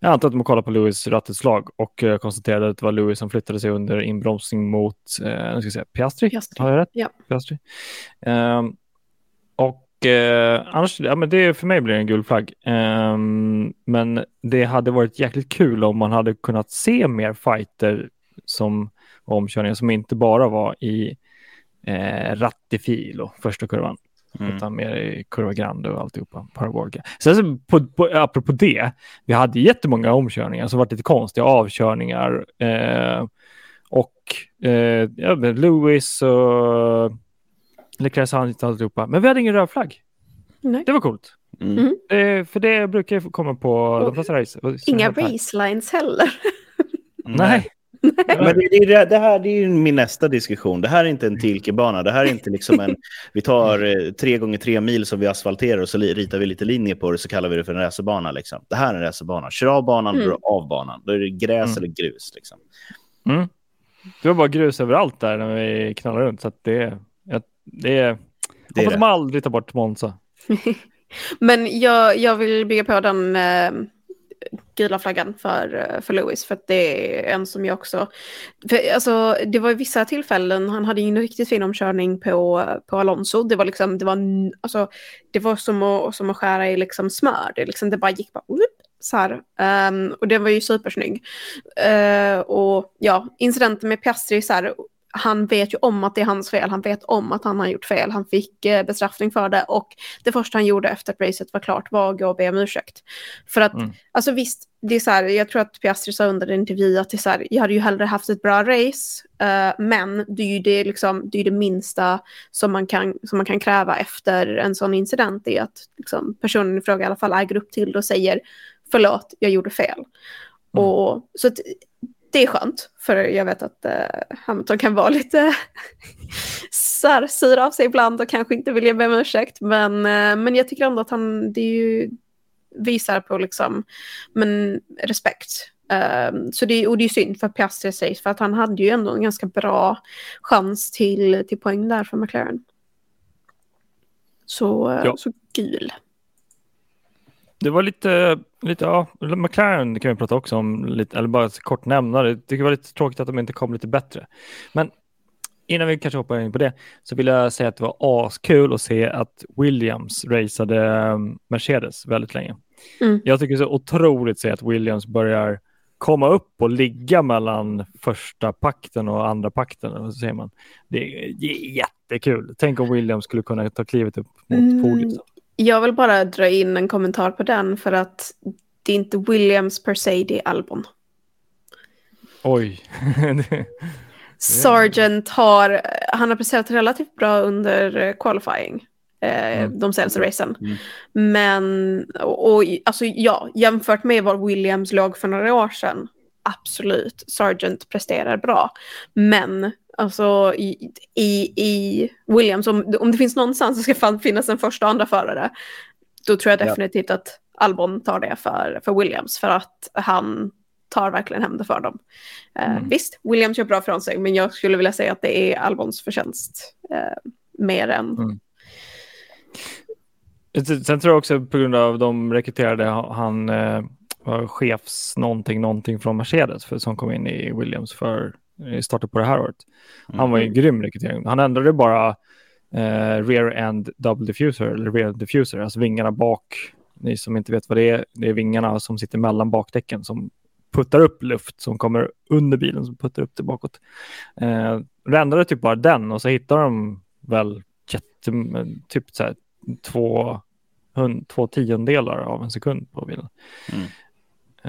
jag antar att de kollar på Lewis rattutslag och eh, konstaterade att det var Lewis som flyttade sig under inbromsning mot, eh, ska säga, Piastri. Piastri. Har jag rätt? Ja. Piastri. Eh, annars, ja, men det för mig blir det en gul flagg. Ehm, men det hade varit jäkligt kul om man hade kunnat se mer fighter som omkörningar som inte bara var i eh, rattifil och första kurvan. Mm. Utan mer i kurva grande och alltihopa. Parabolika. Sen så på, på, apropå det, vi hade jättemånga omkörningar som var lite konstiga avkörningar. Eh, och eh, ja, Lewis och Leclerc sa inte alltihopa. Men vi hade ingen röd flagg. Nej. Det var coolt. Mm. Mm. Eh, för det brukar ju komma på de flesta race. Inga racelines heller. Nej. Men det, det, det här det är ju min nästa diskussion. Det här är inte en Tilke-bana. Det här är inte liksom en... Vi tar eh, tre gånger tre mil som vi asfalterar och så ritar vi lite linjer på det så kallar vi det för en racerbana. Liksom. Det här är en racerbana. Kör av banan, Mm. av banan. Då är det gräs Mm. eller grus. Liksom. Mm. Det var bara grus överallt där när vi knallade runt. Så att det, det är... Det är Hoppas det. de aldrig tar bort Monza. Men jag, jag vill bygga på den eh, gula flaggan för, eh, för Lewis. För att det är en som jag också... För, alltså, det var i vissa tillfällen, han hade ju en riktigt fin omkörning på, på Alonso. Det var, liksom, det var, alltså, det var som, att, som att skära i liksom smör. Det, liksom, det bara gick bara... Så här. Ehm, och den var ju supersnygg. Eh, och ja, incidenten med Piastri, så här, han vet ju om att det är hans fel. Han vet om att han har gjort fel. Han fick eh, bestraffning för det. Och det första han gjorde efter att racet var klart var att gå och be om ursäkt. För att, Mm. alltså visst, det är så här, jag tror att Piastri sa under en intervju att det är så här, jag hade ju hellre haft ett bra race, eh, men det är ju det, liksom, det, är det minsta som man, kan, som man kan kräva efter en sån incident, det är att liksom, personen i fråga i alla fall äger upp till det och säger förlåt, jag gjorde fel. Mm. Och, så att, det är skönt, för jag vet att eh, Hamilton kan vara lite sur av sig ibland och kanske inte vilja be om ursäkt. Men, eh, men jag tycker ändå att han det ju, visar på liksom, men, respekt. Um, så det, och det är synd för Piastri sägs för att han hade ju ändå en ganska bra chans till, till poäng där för McLaren. Så, eh, Ja. så gul. Det var lite, lite ja, McLaren kan vi prata också om, lite, eller bara kort nämna det. Jag tycker det var lite tråkigt att de inte kom lite bättre. Men innan vi kanske hoppar in på det så vill jag säga att det var askul att se att Williams raceade um, Mercedes väldigt länge. Mm. Jag tycker det är så otroligt att se att Williams börjar komma upp och ligga mellan första pakten och andra pakten. Så säger man. Det är, det är jättekul. Tänk om Williams skulle kunna ta klivet upp mot Mm. podiet. Jag vill bara dra in en kommentar på den för att det är inte Williams per se, det är Albon. Oj. Sargent har, han har presterat relativt bra under qualifying. Eh, Mm. De senaste racen. Mm. Men, och, och alltså ja, jämfört med var Williams låg för några år sedan, absolut, Sargent presterar bra. Men alltså i, i, i Williams, om, om det finns någonstans så ska finnas en första och andra förare, då tror jag Ja. definitivt att Albon tar det för, för Williams för att han tar verkligen hem det för dem. Eh, Mm. Visst, Williams gör bra från sig, men jag skulle vilja säga att det är Albons förtjänst eh, mer än... Mm. Sen tror jag också på grund av de rekryterade han eh, var chefs någonting, någonting från Mercedes för, som kom in i Williams för i starten på det här året. Han var ju en grym rekrytering. Han ändrade bara eh, rear end double diffuser eller rear diffuser, alltså vingarna bak. Ni som inte vet vad det är, det är vingarna som sitter mellan bakdäcken som puttar upp luft som kommer under bilen som puttar upp det bakåt. Eh, de ändrade typ bara den och så hittar de väl jätte, typ så här, två, hund, två tiondelar av en sekund på bilen. Mm.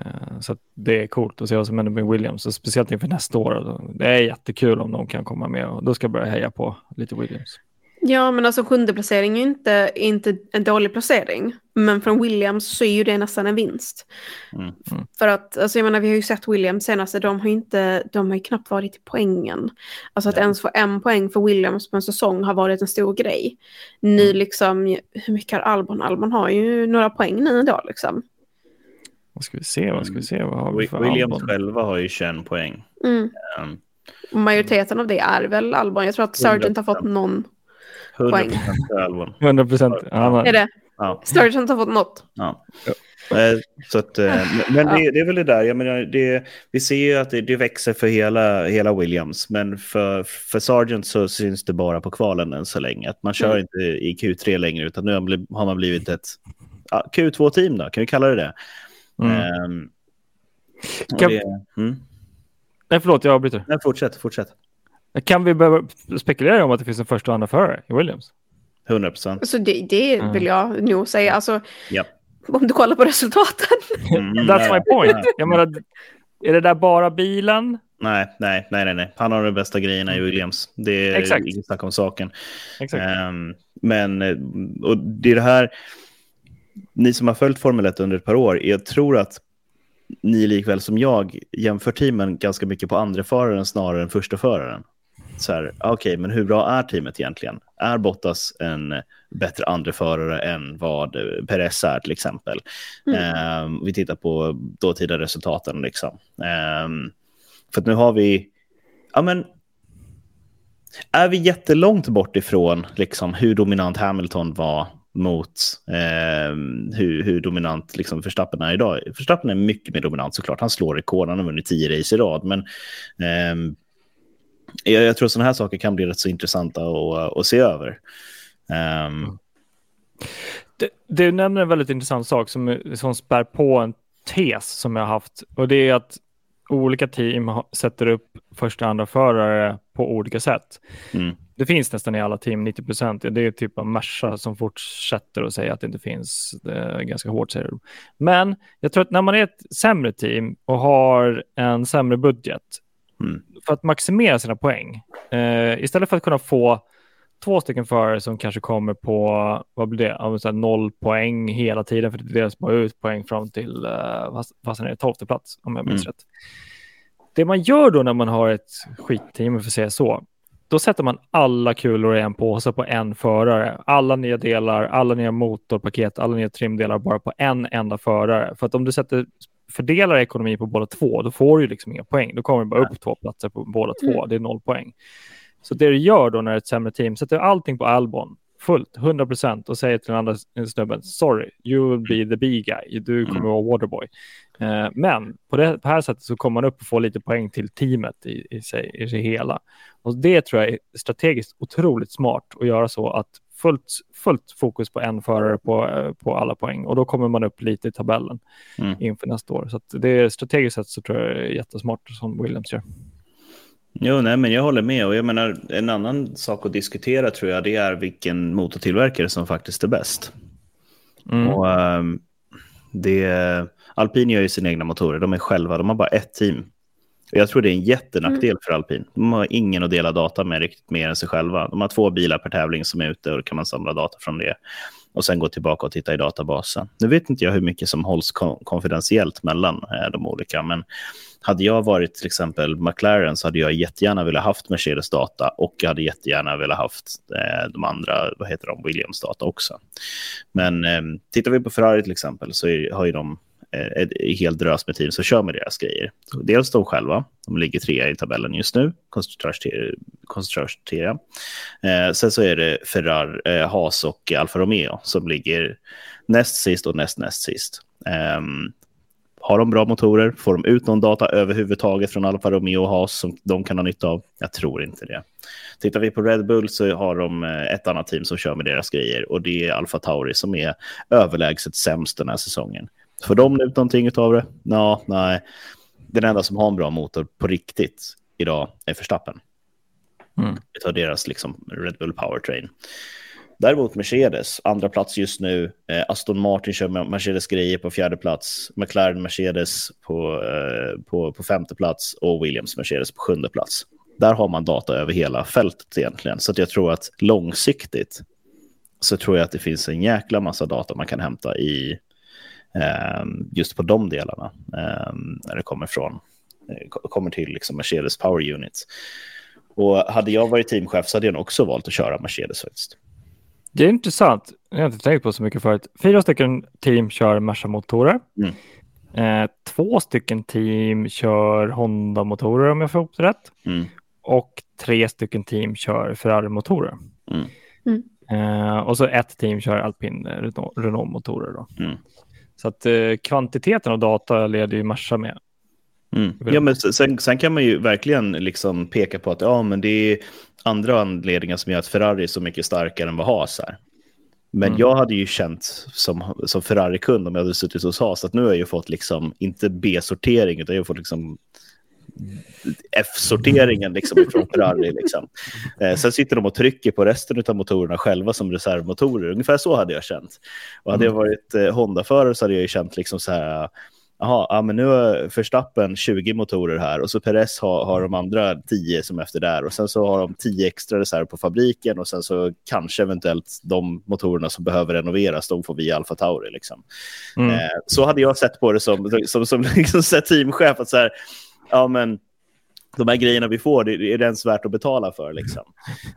Eh, Så att det är coolt att se vad som händer med Williams, och speciellt inför nästa år. Det är jättekul om de kan komma med och då ska jag börja heja på lite Williams. Ja, men alltså sjunde placering är ju inte, inte en dålig placering. Men från Williams så är ju det nästan en vinst. Mm. Mm. För att, alltså jag menar, vi har ju sett Williams senaste, de har ju inte, de har ju knappt varit i poängen. Alltså att Ja. ens få en poäng för Williams på en säsong har varit en stor grej. Nu Mm. liksom, hur mycket har Albon? Albon har ju några poäng nu ändå liksom. Vad ska vi se? Vad ska vi se? Vad har vi för Williams Albon? själva har ju 21 poäng. Mm. Um, majoriteten av det är väl Albon. Jag tror att Sargent har fått 100%. någon. 100 Poäng. procent för Albon. 100 procent. Är det? Ja, Sargent har fått något. ja. Eh, Så att, eh, men det, det är väl det där, jag menar, det, vi ser ju att det, det växer för hela, hela Williams, men för, för Sargent så syns det bara på kvalen än så länge. Att man kör Mm. inte i Q3 längre, utan nu har man blivit- har man blivit ett ja, Q2-team då, kan vi kalla det det? Mm. Ehm, Kan- det mm. Nej, förlåt, jag avbryter. Nej, fortsätt, fortsätt. Kan vi börja spekulera om att det finns en första och andra förare i Williams? 100 procent. Så det, det Mm. vill jag nog säga. Alltså, Ja. om du kollar på resultaten. Mm, That's my point. Jag menar, är det där bara bilen? Nej, nej, nej, nej. Han har de bästa grejerna i Williams. Det är Exakt. inget snack om saken. Exakt. Ehm, men eh, och det är det här, ni som har följt Formel 1 under ett par år, jag tror att ni likväl som jag jämför teamen ganska mycket på andra föraren snarare än första föraren. Så här, okej, men hur bra är teamet egentligen? Är Bottas en bättre andra förare än vad eh, Perez är till exempel? Mm. Ehm, vi tittar på dåtida resultaten liksom. Ehm, för att nu har vi, ja men, är vi jättelångt bort ifrån liksom, hur dominant Hamilton var mot ehm, hur, hur dominant liksom, Verstappen är idag. Verstappen är mycket mer dominant såklart. Han slår rekord, han har vunnit tio race i rad. Men ehm, jag, jag tror sådana här saker kan bli rätt så intressanta att, att se över. Ehm, Du, du nämner en väldigt intressant sak som, som spär på en tes som jag har haft. Och det är att olika team sätter upp första och andra förare på olika sätt. mm, Det finns nästan i alla team, 90 procent. Det är typ av Merca som fortsätter att säga att det inte finns. Det är ganska hårt säger de. Men jag tror att när man är ett sämre team och har en sämre budget Mm. för att maximera sina poäng, eh, istället för att kunna få två stycken förare som kanske kommer på, vad blir det, Ja, så här noll poäng hela tiden för det delas bara ut poäng fram till, eh, vad, vad är tolfte plats om jag minns Mm. rätt. Det man gör då när man har ett skitteam, vi får säga så, då sätter man alla kulor i en påse på en förare. Alla nya delar, alla nya motorpaket, alla nya trimdelar bara på en enda förare. För att om du sätter fördelar ekonomi på båda två, då får du liksom inga poäng. Då kommer det bara upp två platser på båda två. Mm. Det är noll poäng. Så det du gör då när det är ett sämre team, sätter allting på Albon, fullt, 100 procent och säger till den andra snubben, sorry, you will be the big guy, du kommer Mm. vara waterboy. Eh, men på det på här sättet så kommer man upp och får lite poäng till teamet i, i, sig, i sig hela. Och det tror jag är strategiskt otroligt smart att göra så att fullt, fullt fokus på en förare på, eh, på alla poäng och då kommer man upp lite i tabellen Mm. inför nästa år. Så att det är strategiskt sett så tror jag är jättesmart som Williams gör. Jo, nej, men jag håller med. Och jag menar, en annan sak att diskutera tror jag, det är vilken motortillverkare som faktiskt är bäst. Mm. Och, ehm, det, Alpin gör ju sina egna motorer, de är själva, de har bara ett team. Och jag tror det är en jättenackdel för Alpin. De har ingen att dela data med riktigt mer än sig själva. De har två bilar per tävling som är ute och då kan man samla data från det. Och sen gå tillbaka och titta i databasen. Nu vet inte jag hur mycket som hålls kon- konfidentiellt mellan eh, de olika, men hade jag varit till exempel McLaren så hade jag jättegärna velat haft Mercedes data och jag hade jättegärna velat haft eh, de andra, vad heter de, Williams data också. Men eh, tittar vi på Ferrari till exempel så är, har ju de eh, ett helt drös med team som kör med deras grejer. Dels de själva, de ligger trea i tabellen just nu, konstruktörstrea. Eh, sen så är det Ferrari, eh, Haas och Alfa Romeo som ligger näst sist och näst näst sist. Um, har de bra motorer? Får de ut någon data överhuvudtaget från Alfa Romeo och Haas som de kan ha nytta av? Jag tror inte det. Tittar vi på Red Bull så har de eh, ett annat team som kör med deras grejer och det är Alfa Tauri som är överlägset sämst den här säsongen. Får de ut någonting av det? Nå, nej. Den enda som har en bra motor på riktigt idag är Verstappen. Mm. Vi tar deras liksom, Red Bull Powertrain. Däremot Mercedes, andra plats just nu. Eh, Aston Martin kör Mercedes grejer på fjärde plats. McLaren Mercedes på, eh, på, på femte plats och Williams Mercedes på sjunde plats. Där har man data över hela fältet egentligen. Så jag tror att långsiktigt så tror jag att det finns en jäkla massa data man kan hämta i eh, just på de delarna eh, när det kommer från eh, kommer till liksom Mercedes Power Units. Och hade jag varit teamchef så hade jag också valt att köra Mercedes faktiskt. Det är intressant. Jag har inte tänkt på så mycket förut. Fyra stycken team kör Merca-motorer. Mm. Eh, två stycken team kör Honda-motorer om jag får ihop det rätt. Mm. Och tre stycken team kör Ferrari-motorer. Mm. mm. Eh, och så ett team kör alpin Renault-motorer. Mm. Så att eh, kvantiteten av data leder ju Merca med. Mm. Ja, men sen, sen, kan man ju verkligen liksom peka på att ja, men det är andra anledningar som gör att Ferrari är så mycket starkare än vad Haas är. Men mm. jag hade ju känt som, som Ferrari-kund om jag hade suttit hos Haas att nu har jag ju fått liksom, inte B-sortering, utan jag har fått liksom F-sorteringen liksom ifrån Ferrari. Liksom. Eh, sen sitter de och trycker på resten av motorerna själva som reservmotorer. Ungefär så hade jag känt. Och hade jag mm. varit eh, Honda-förare så hade jag ju känt liksom så här, Jaha, ja, men nu har Förstappen 20 motorer här och så Perez har, har de andra 10 som efter där och sen så har de 10 extra reserv på fabriken och sen så kanske eventuellt de motorerna som behöver renoveras, de får vi i Alfa Tauri. Liksom. Mm. Eh, så hade jag sett på det som, som, som liksom teamchef, att så här, ja men de här grejerna vi får, det är det ens värt att betala för. Liksom.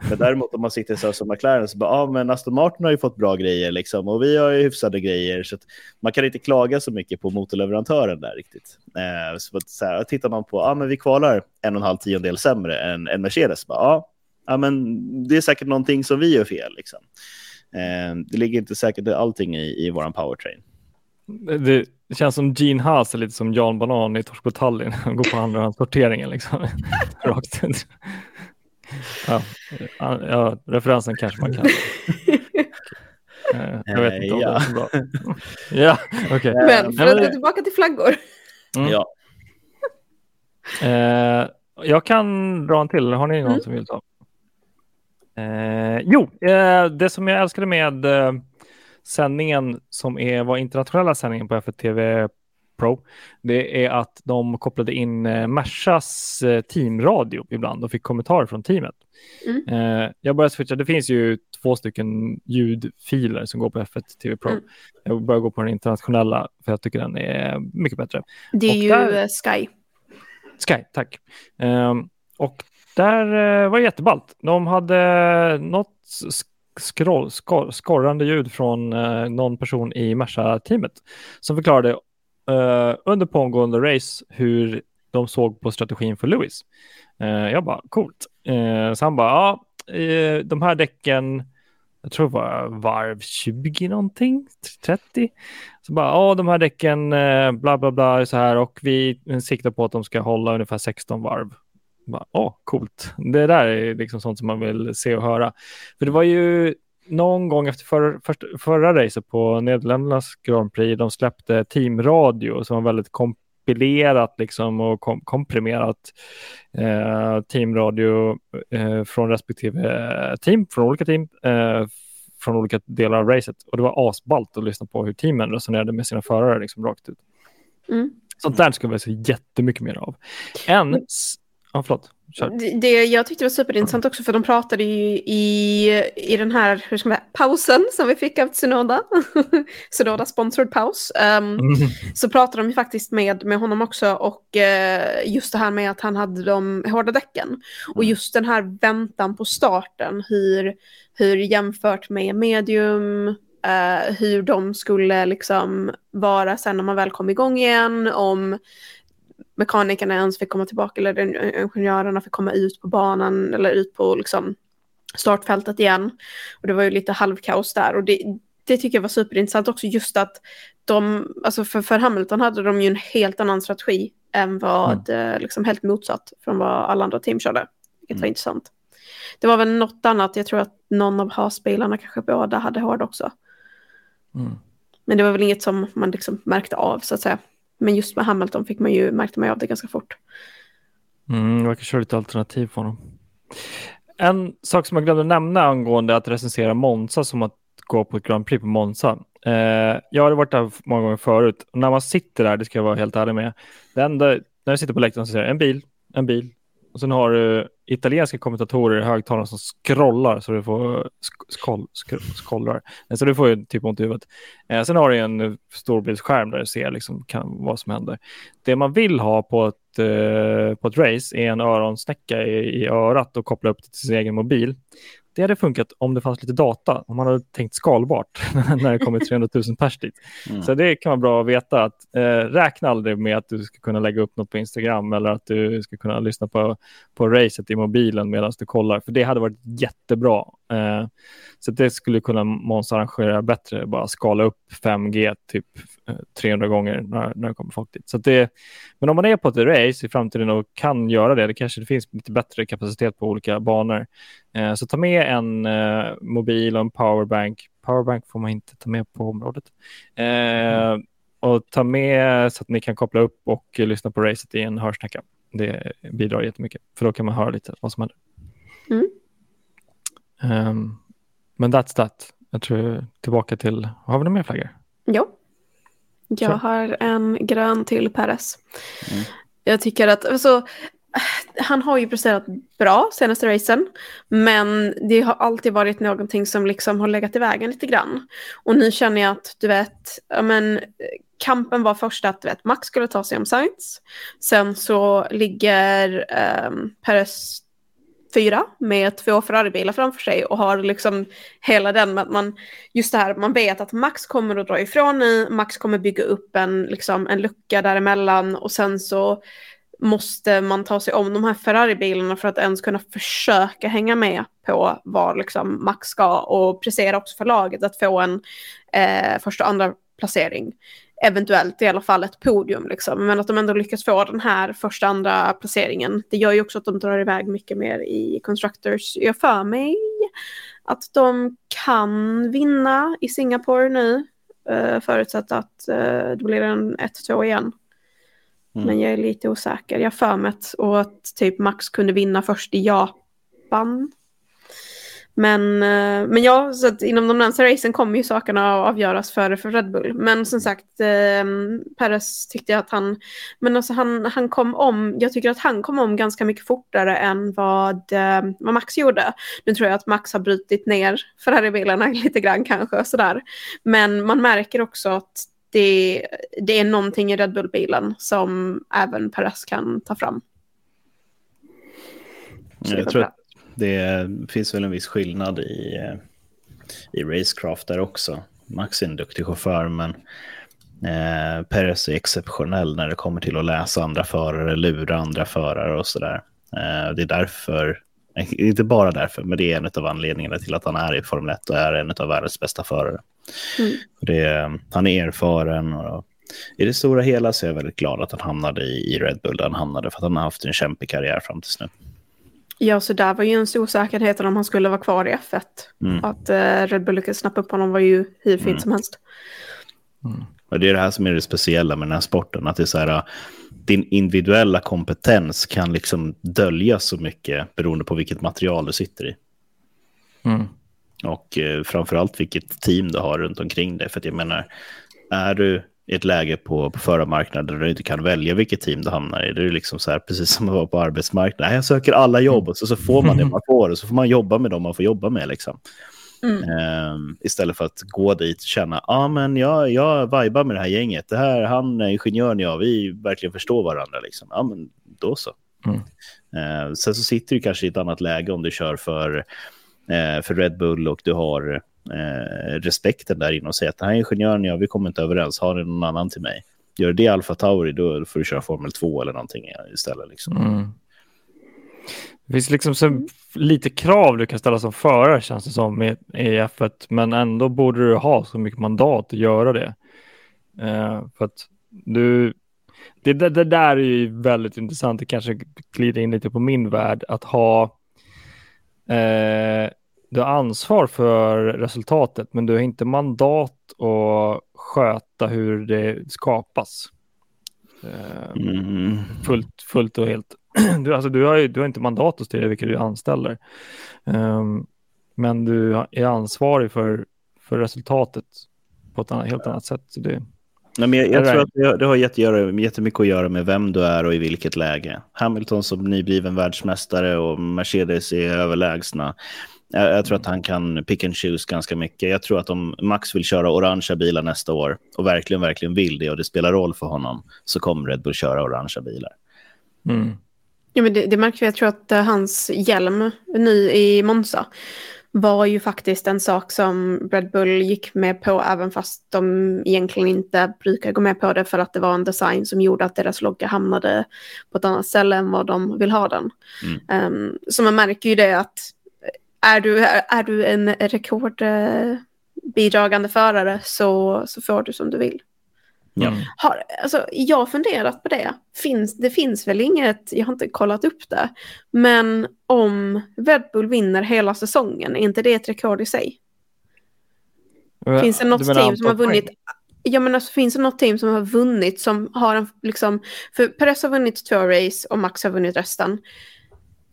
Men däremot om man sitter så som McLaren så bara, ja men Aston Martin har ju fått bra grejer liksom, och vi har ju hyfsade grejer. Så man kan inte klaga så mycket på motorleverantören där riktigt. Eh, så, så här, tittar man på, ja men vi kvalar en och en halv tiondel sämre än, än Mercedes, bara, ja, ja men det är säkert någonting som vi gör fel. Liksom. Eh, det ligger inte säkert allting i, i vår powertrain. Det känns som Gene Haas är lite som Jan Banan i Torsk på Tallinn. Han går på andra sorteringen liksom. Rakt ja, ja, referensen kanske man kan. Eh, jag vet inte om ja. det är så bra. ja, okej. Okay. Men för att gå tillbaka till flaggor. Mm. Ja. Eh, jag kan dra en till. Har ni någon mm. som vill ta? Eh, jo, eh, det som jag älskade med eh, sändningen som är, var internationella sändningen på F1 Pro, det är att de kopplade in eh, Mersas eh, teamradio ibland och fick kommentarer från teamet. Mm. Eh, jag började switcha, det finns ju två stycken ljudfiler som går på F1 TV Pro. Mm. Jag börjar gå på den internationella för jag tycker den är mycket bättre. Det är och ju där... Sky. Sky, tack. Um, och där var det jätteballt. De hade något skroll, skor, skorrande ljud från eh, någon person i Merca-teamet som förklarade eh, under pågående race hur de såg på strategin för Lewis. Eh, jag bara, coolt. Eh, så han bara, ja, eh, de här däcken, jag tror det var varv 20 någonting, 30. Så bara, ja, de här däcken, eh, bla bla bla, så här och vi siktar på att de ska hålla ungefär 16 varv bara, åh, coolt. Det där är liksom sånt som man vill se och höra. För det var ju någon gång efter för, för, förra racet på Nederländernas Grand Prix, de släppte teamradio som var väldigt kompilerat liksom och kom, komprimerat eh, teamradio eh, från respektive team, från olika team, eh, från olika delar av racet. Och det var asballt att lyssna på hur teamen resonerade med sina förare liksom rakt ut. Mm. Sånt där skulle vi se jättemycket mer av. En, Ja, förlåt. Det, det jag tyckte var superintressant också för de pratade ju i, i den här hur ska man pausen som vi fick av Tsunoda. Tsunoda sponsored paus. Um, mm. Så pratade de ju faktiskt med, med honom också och uh, just det här med att han hade de hårda däcken. Och mm. just den här väntan på starten, hur, hur jämfört med medium, uh, hur de skulle liksom vara sen när man väl kom igång igen, om mekanikerna ens fick komma tillbaka eller ingenjörerna fick komma ut på banan eller ut på liksom, startfältet igen. Och det var ju lite halvkaos där och det, det tycker jag var superintressant också just att de, alltså för, för Hamilton hade de ju en helt annan strategi än vad, mm. Eh, liksom helt motsatt från vad alla andra team körde. Vilket mm. var intressant. Det var väl något annat, jag tror att någon av Haas-bilarna, kanske båda, hade hård också. Mm. Men det var väl inget som man liksom märkte av så att säga. Men just med Hamilton fick man ju, märkte man ju av det ganska fort. Mm, jag kan köra lite alternativ på honom. En sak som jag glömde nämna angående att recensera Monza som att gå på ett Grand Prix på Monza. Eh, jag har varit där många gånger förut. Och när man sitter där, det ska jag vara helt ärlig med, det enda, när jag sitter på läktaren så ser jag en bil, en bil, och sen har du italienska kommentatorer i högtalaren som scrollar så du får skoll, skollrar. Så du får ju typ ont i huvudet. Eh, sen har du en storbildsskärm där du ser liksom kan, vad som händer. Det man vill ha på ett, eh, på ett race är en öronsnäcka i, i örat och koppla upp till sin egen mobil det hade funkat om det fanns lite data, om man hade tänkt skalbart när det kommer 300 000 pers dit. Mm. Så det kan vara bra att veta att eh, räkna aldrig med att du ska kunna lägga upp något på Instagram eller att du ska kunna lyssna på, på racet i mobilen medan du kollar, för det hade varit jättebra. Eh, så det skulle kunna Måns arrangera bättre, bara skala upp 5G typ 300 eh, gånger när, när det kommer folk dit. Så det, men om man är på ett race i framtiden och kan göra det, det kanske det finns lite bättre kapacitet på olika banor. Eh, så ta med en eh, mobil och en powerbank. Powerbank får man inte ta med på området. Eh, mm. Och ta med så att ni kan koppla upp och lyssna på racet i en hörsnäcka. Det bidrar jättemycket, för då kan man höra lite vad som händer. Mm. Um, men that's that. Jag tror tillbaka till, har vi några mer flaggor? Jo. Jag har en grön till Peres. Mm. Jag tycker att, alltså, han har ju presterat bra senaste racen, men det har alltid varit någonting som liksom har legat i vägen lite grann. Och nu känner jag att, du vet, men, kampen var först att du vet, Max skulle ta sig om Sainz. Sen så ligger um, Perez fyra med två Ferrari-bilar framför sig och har liksom hela den med att man, just det här, man vet att Max kommer att dra ifrån nu, Max kommer bygga upp en, liksom, en lucka däremellan och sen så måste man ta sig om de här Ferrari-bilarna för att ens kunna försöka hänga med på var liksom Max ska och prestera också för laget att få en eh, första och andra placering eventuellt i alla fall ett podium. Liksom. Men att de ändå lyckas få den här första andra placeringen. Det gör ju också att de drar iväg mycket mer i Constructors. Jag för mig att de kan vinna i Singapore nu. Uh, förutsatt att uh, det blir en 1-2 igen. Mm. Men jag är lite osäker. Jag för mig att, och att typ Max kunde vinna först i Japan. Men, eh, men ja, så att inom de närmsta racen kommer ju sakerna att avgöras före för Red Bull. Men som sagt, eh, Perez tyckte jag att han, men alltså han, han kom om, jag tycker att han kom om ganska mycket fortare än vad, eh, vad Max gjorde. Nu tror jag att Max har brutit ner Ferrari-bilarna lite grann kanske sådär. Men man märker också att det, det är någonting i Red Bull-bilen som även Perez kan ta fram. jag tror att det finns väl en viss skillnad i, eh, i racecraft där också. Max är en duktig chaufför, men eh, Perez är exceptionell när det kommer till att läsa andra förare, lura andra förare och sådär. Eh, det är därför, inte bara därför, men det är en av anledningarna till att han är i Formel 1 och är en av världens bästa förare. Mm. Det, han är erfaren och i det stora hela så är jag väldigt glad att han hamnade i, i Red Bull där han hamnade, för att han har haft en kämpig karriär fram tills nu. Ja, så där var ju en stor säkerhet om han skulle vara kvar i F1. Mm. Att eh, Red Bull lyckades snappa upp honom var ju hur fint mm. som helst. Mm. Och det är det här som är det speciella med den här sporten, att det är så här, din individuella kompetens kan liksom dölja så mycket beroende på vilket material du sitter i. Mm. Och eh, framförallt vilket team du har runt omkring dig. För att jag menar, är du i ett läge på, på förarmarknaden där du inte kan välja vilket team du hamnar i. Det är liksom så här, precis som att vara på arbetsmarknaden. Jag söker alla jobb och så, så får man det man får och så får man jobba med dem man får jobba med. Liksom. Mm. Um, istället för att gå dit och känna, ja ah, men jag, jag vibar med det här gänget. Det här, han är ingenjören jag, vi verkligen förstår varandra. Liksom. Ja men då så. Mm. Uh, sen så sitter du kanske i ett annat läge om du kör för, uh, för Red Bull och du har eh, respekten där inne och säga att den här ingenjören jag, vi kommer inte överens, har ni någon annan till mig? Gör det Alfa Tauri, då får du köra Formel 2 eller någonting istället. Liksom. Mm. Det finns liksom så lite krav du kan ställa som förare känns det som i, F1, men ändå borde du ha så mycket mandat att göra det. Eh, för att du, det, det, det, där är ju väldigt intressant, det kanske glider in lite på min värld, att ha eh, du har ansvar för resultatet, men du har inte mandat att sköta hur det skapas. Uh, mm. fullt, fullt och helt. du, alltså, du, har ju, du har inte mandat att styra vilka du anställer. Um, men du är ansvarig för, för resultatet på ett annat, helt annat sätt. Så det, Nej, men jag, jag tror att det, det har jättemycket att göra med vem du är och i vilket läge. Hamilton som nybliven världsmästare och Mercedes är överlägsna. Jag, jag, tror att han kan pick and choose ganska mycket. Jag tror att om Max vill köra orangea bilar nästa år och verkligen, verkligen vill det och det spelar roll för honom så kommer Red Bull köra orangea bilar. Mm. Ja, men det, det märker vi. Jag tror att uh, hans hjälm ny i Monza var ju faktiskt en sak som Red Bull gick med på även fast de egentligen inte brukar gå med på det för att det var en design som gjorde att deras logga hamnade på ett annat ställe än vad de vill ha den. Mm. Um, så man märker ju det att är du, är du en rekordbidragande förare så, så får du som du vill. Ja. Mm. Har, alltså, jag har funderat på det. Finns, det finns väl inget, jag har inte kollat upp det, men om Red Bull vinner hela säsongen, är inte det ett rekord i sig? Ja, finns det något team som har vunnit? Ja, men alltså, finns det något team som har vunnit som har en, liksom, för Perez har vunnit två race och Max har vunnit resten.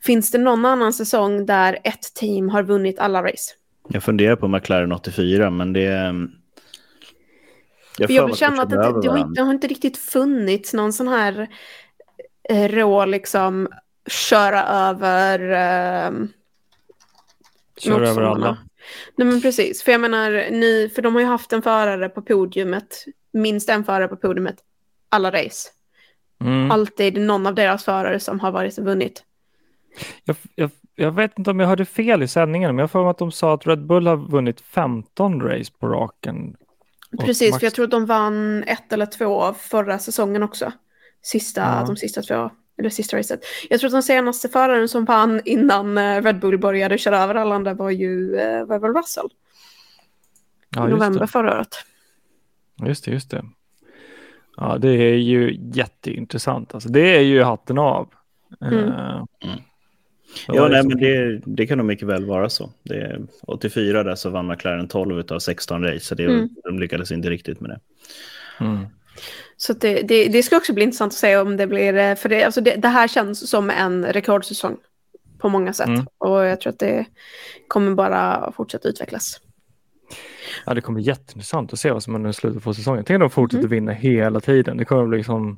Finns det någon annan säsong där ett team har vunnit alla race? Jag funderar på McLaren 84, men det, jag, jag vill känna att det, det, har inte, det har inte riktigt funnits någon sån här eh, rå liksom köra över... Eh, köra över alla. Nej men precis, för jag menar, ni, för de har ju haft en förare på podiumet, minst en förare på podiumet, alla race. Mm. Alltid någon av deras förare som har varit och vunnit. Jag, jag, jag, vet inte om jag hörde fel i sändningen, men jag får att de sa att Red Bull har vunnit 15 race på raken Precis, Max... för jag tror att de vann ett eller två förra säsongen också. Sista, ja. De sista två, eller sista racet. Jag tror att den senaste föraren som vann innan eh, Red Bull började köra över alla andra var ju uh, var väl Russell. Ja, I november det. förra året. Just det, just det. Ja, det är ju jätteintressant. Alltså, det är ju hatten av. Mm. Uh, mm. Ja, nej, men det, det kan nog mycket väl vara så. Det, 84 där så vann McLaren 12 av 16 race, så det, mm. de lyckades inte riktigt med det. Mm. Så det, det, det, ska också bli intressant att se om det blir, eh, för det, alltså det, det här känns som en rekordsäsong på många sätt. Mm. Och jag tror att det kommer bara fortsätta utvecklas. Ja, det kommer bli jätteintressant att se vad som händer i slutet på säsongen. Tänk om de fortsätter mm. vinna hela tiden. Det kommer bli liksom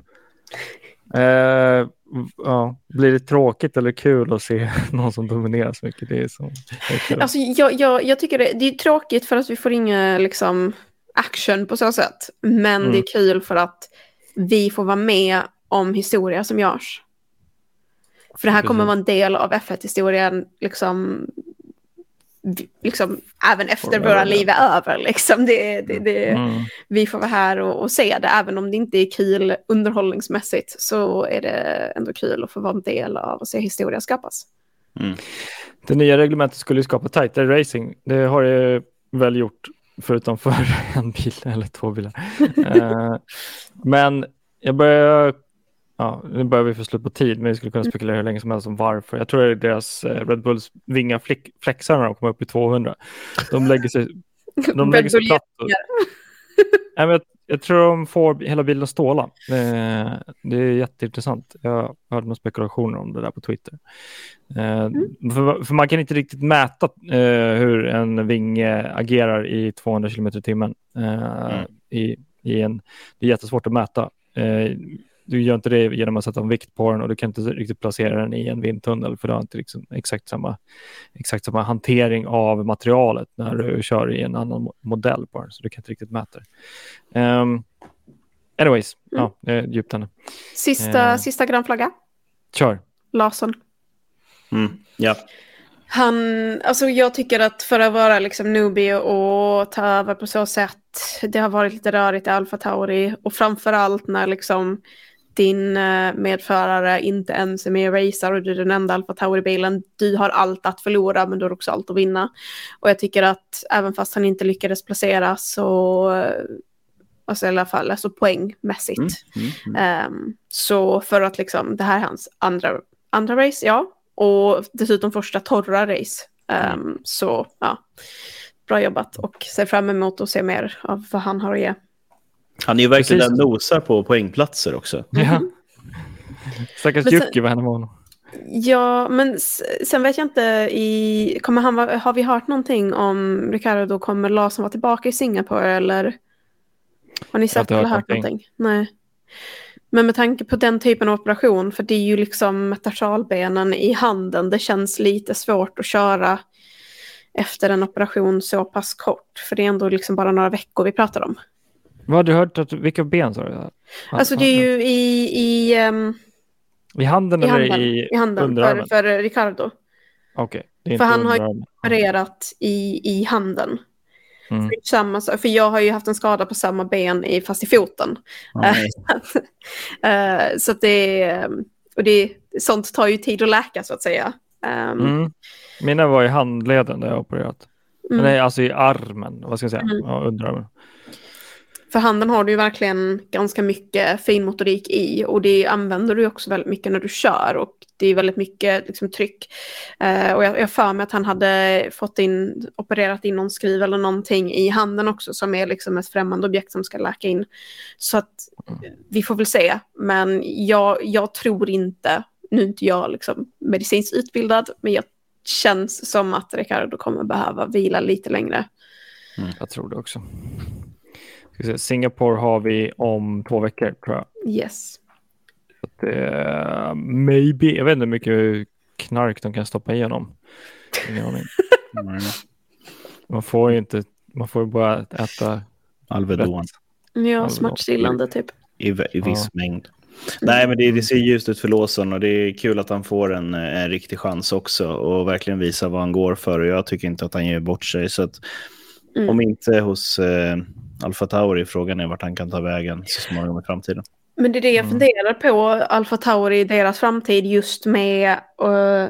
Eh, ja, blir det tråkigt eller kul att se någon som dominerar så mycket? Det är så, alltså, jag, jag, jag tycker det, det är tråkigt för att vi får ingen liksom, action på så sätt. Men mm. det är kul för att vi får vara med om historia som görs. För det här kommer vara en del av F1-historien liksom, liksom, även efter våra liv är över. Liksom. Det, det, det, mm. Vi får vara här och, och, se det, även om det inte är kul underhållningsmässigt så är det ändå kul att få vara en del av att se historia skapas. Mm. Det nya reglementet skulle skapa tajtare racing. Det har det väl gjort förutom för en bil eller två bilar. uh, men jag börjar Ja, nu börjar vi få slut på tid, men vi skulle kunna mm. spekulera hur länge som helst om varför. Jag tror det är deras eh, Red Bulls vingar flexar när de kommer upp i 200. De lägger sig, de lägger sig platt. Och, Nej, men jag, jag, tror de får hela bilen att ståla. Eh, det är jätteintressant. Jag hörde några spekulationer om det där på Twitter. Eh, mm. för, för, man kan inte riktigt mäta hur en vinge agerar i 200 km i timmen. Mm. I I en, det är jättesvårt att mäta. Eh, du gör inte det genom att sätta en vikt på den och du kan inte riktigt placera den i en vindtunnel för du har inte liksom exakt, samma, exakt samma hantering av materialet när du kör i en annan modell på den, så du kan inte riktigt mäta det. Um, anyways, mm. ja, det är djupt henne. Sista, uh, sista grönflagga. Kör. Larsson. Mm, ja. Han, alltså jag tycker att för att vara liksom newbie och ta över på så sätt, det har varit lite rörigt i Alfa Tauri och framför allt när liksom din eh, medförare inte ens är med och racear och du är den enda Alfa Tauri-bilen. Du har allt att förlora men du har också allt att vinna. Och jag tycker att även fast han inte lyckades placera så, eh, alltså i alla fall alltså poängmässigt. Mm, mm, mm. Um, så för att liksom, det här är hans andra, andra race, ja. Och dessutom första torra race. Um, så ja, bra jobbat och ser fram emot att se mer av vad han har att ge. Han är ju verkligen Precis. nosar på poängplatser också. Ja. Stackars Jocke, vad händer med honom? Ja, men sen vet jag inte i... Kommer han, har vi hört någonting om Ricardo kommer Larsson vara tillbaka i Singapore eller? Har ni sett eller hört någonting? någonting? Nej. Men med tanke på den typen av operation, för det är ju liksom metatarsalen i handen, det känns lite svårt att köra efter en operation så pass kort, för det är ändå liksom bara några veckor vi pratar om. Vad har du hört? Att, vilka ben sa du? Alltså det är ju i... I, um, I handen i eller handen, i, i handen underarmen? För, för Ricardo. Okej. Okay, för han har ju opererat i, i handen. Mm. För, samma, för jag har ju haft en skada på samma ben i, fast i foten. Mm. så att det, och det, sånt tar ju tid att läka så att säga. Um, mm. Mina var i handleden där jag opererat. Mm. Nej, alltså i armen, vad ska jag säga, mm. ja, underarmen. För handen har du ju verkligen ganska mycket finmotorik i och det använder du också väldigt mycket när du kör och det är väldigt mycket liksom, tryck. Eh, och jag har för mig att han hade fått in, opererat in någon skriv eller någonting i handen också som är liksom ett främmande objekt som ska läka in. Så att vi får väl se, men jag, jag tror inte, nu är inte jag liksom medicinskt utbildad, men jag känns som att Ricardo kommer behöva vila lite längre. Mm, jag tror det också. Singapore har vi om två veckor tror jag. Yes. Att, uh, maybe, jag vet inte hur mycket knark de kan stoppa igenom. man får ju inte, man får bara äta Alvedon. Ja, smärtstillande typ. I, i viss ja. mängd. Nej, men det, det, ser ljust ut för Lawson och det är kul att han får en, en riktig chans också och verkligen visa vad han går för. Och jag tycker inte att han ger bort sig. Så att, mm. om inte hos eh, Alfa Tauri. Frågan är vart han kan ta vägen så småningom i framtiden. Men det är det jag mm. funderar på, Alfa Tauri, deras framtid just med uh,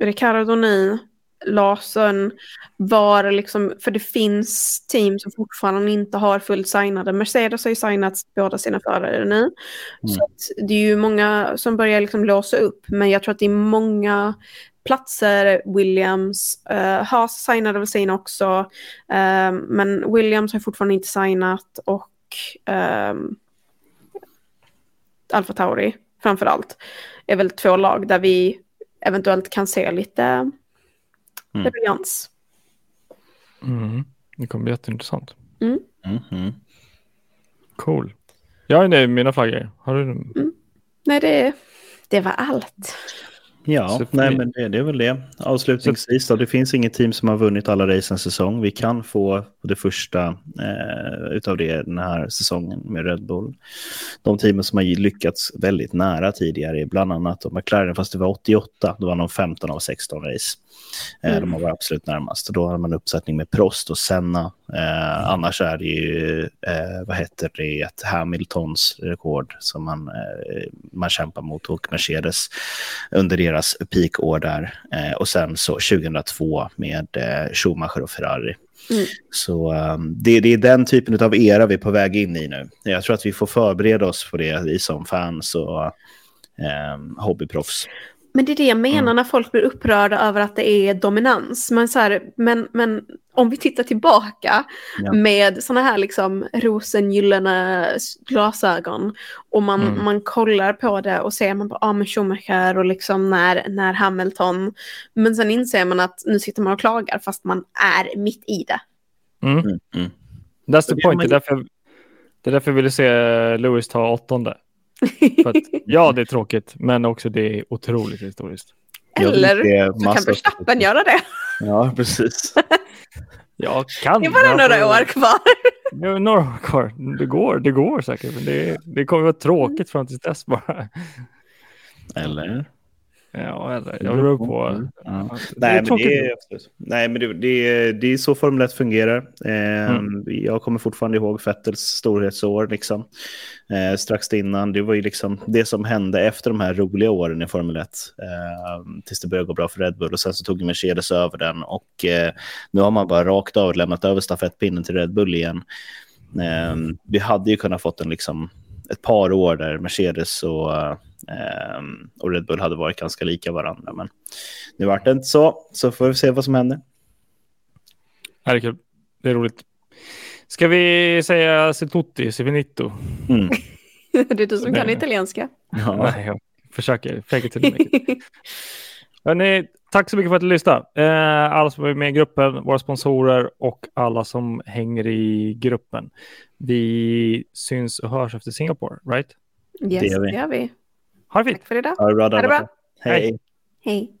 Ricardo nu, Larsen, var liksom, för det finns team som fortfarande inte har fullt signade. Mercedes har ju signat båda sina förare nu. Mm. Så det är ju många som börjar liksom låsa upp, men jag tror att det är många platser. Williams, uh, Haas signade väl sin också, uh, men Williams har fortfarande inte signat och um, Alfa Tauri framför allt är väl två lag där vi eventuellt kan se lite mm. briljans. Mm. Det kommer bli jätteintressant. Mm. Mm -hmm. Cool. Jag är nöjd med mina flaggor. Har du? Mm. Nej, det, det var allt. Ja, nej, men det, det, är väl det. Avslutningsvis då, det finns inget team som har vunnit alla race en säsong. Vi kan få det första eh, utav det den här säsongen med Red Bull. De teamen som har lyckats väldigt nära tidigare är bland annat McLaren, fast det var 88, då var de 15 av 16 race. Eh, mm. De har varit absolut närmast. Då har man uppsättning med Prost och Senna. Eh, annars är det ju, eh, vad heter det, Hamiltons rekord som man, eh, man kämpar mot och Mercedes under deras peakår där. Eh, och sen så 2002 med eh, Schumacher och Ferrari. Mm. Så um, det, det, är den typen av era vi är på väg in i nu. Jag tror att vi får förbereda oss på det vi som fans och um, hobbyproffs. Men det är det jag menar mm. när folk blir upprörda över att det är dominans. Men, så här, men, men om vi tittar tillbaka ja. med sådana här liksom rosengyllene glasögon och man, mm. man kollar på det och ser man på ah, men Schumacher och liksom när, när Hamilton. Men sen inser man att nu sitter man och klagar fast man är mitt i det. Mm. Mm. mm. That's the point. Det är därför Det är därför jag ville se Lewis ta åttonde. För att, ja, det är tråkigt, men också det är otroligt historiskt. Eller så kan Verstappen göra det. Ja, precis. Jag kan. Det är bara några år kvar. Det är några år kvar. Det går, det går säkert. Men det, det kommer vara tråkigt fram till dess bara. Eller? Ja, eller jag beror på. Ja. att- det Nej, men det är. Nej, men det, det, är, det är så Formel 1 fungerar. Eh, Mm. Jag kommer fortfarande ihåg Vettels storhetsår. Liksom. Eh, strax innan, det var ju liksom det som hände efter de här roliga åren i Formel 1. Eh, tills det började gå bra för Red Bull och sen så tog Mercedes över den och eh, nu har man bara rakt av lämnat över stafettpinnen till Red Bull igen. Eh, vi hade ju kunnat fått en liksom ett par år där Mercedes och, och Red Bull hade varit ganska lika varandra. Men nu vart det inte så, så får vi se vad som händer. Ja, det är kul. Det är roligt. Ska vi säga se tutti, se finito? Mm. Det är du som kan Nej. italienska. Ja. Nej, jag försöker. Fake it till make it. Hörrni, tack så mycket för att du lyssnade. Eh, alla som är med i gruppen, våra sponsorer och alla som hänger i gruppen. Vi syns och hörs efter Singapore, right? Yes, Det gör vi. det gör vi. Ha det fint. Tack för idag. Ha det bra. Ha det bra. Hej. Hej.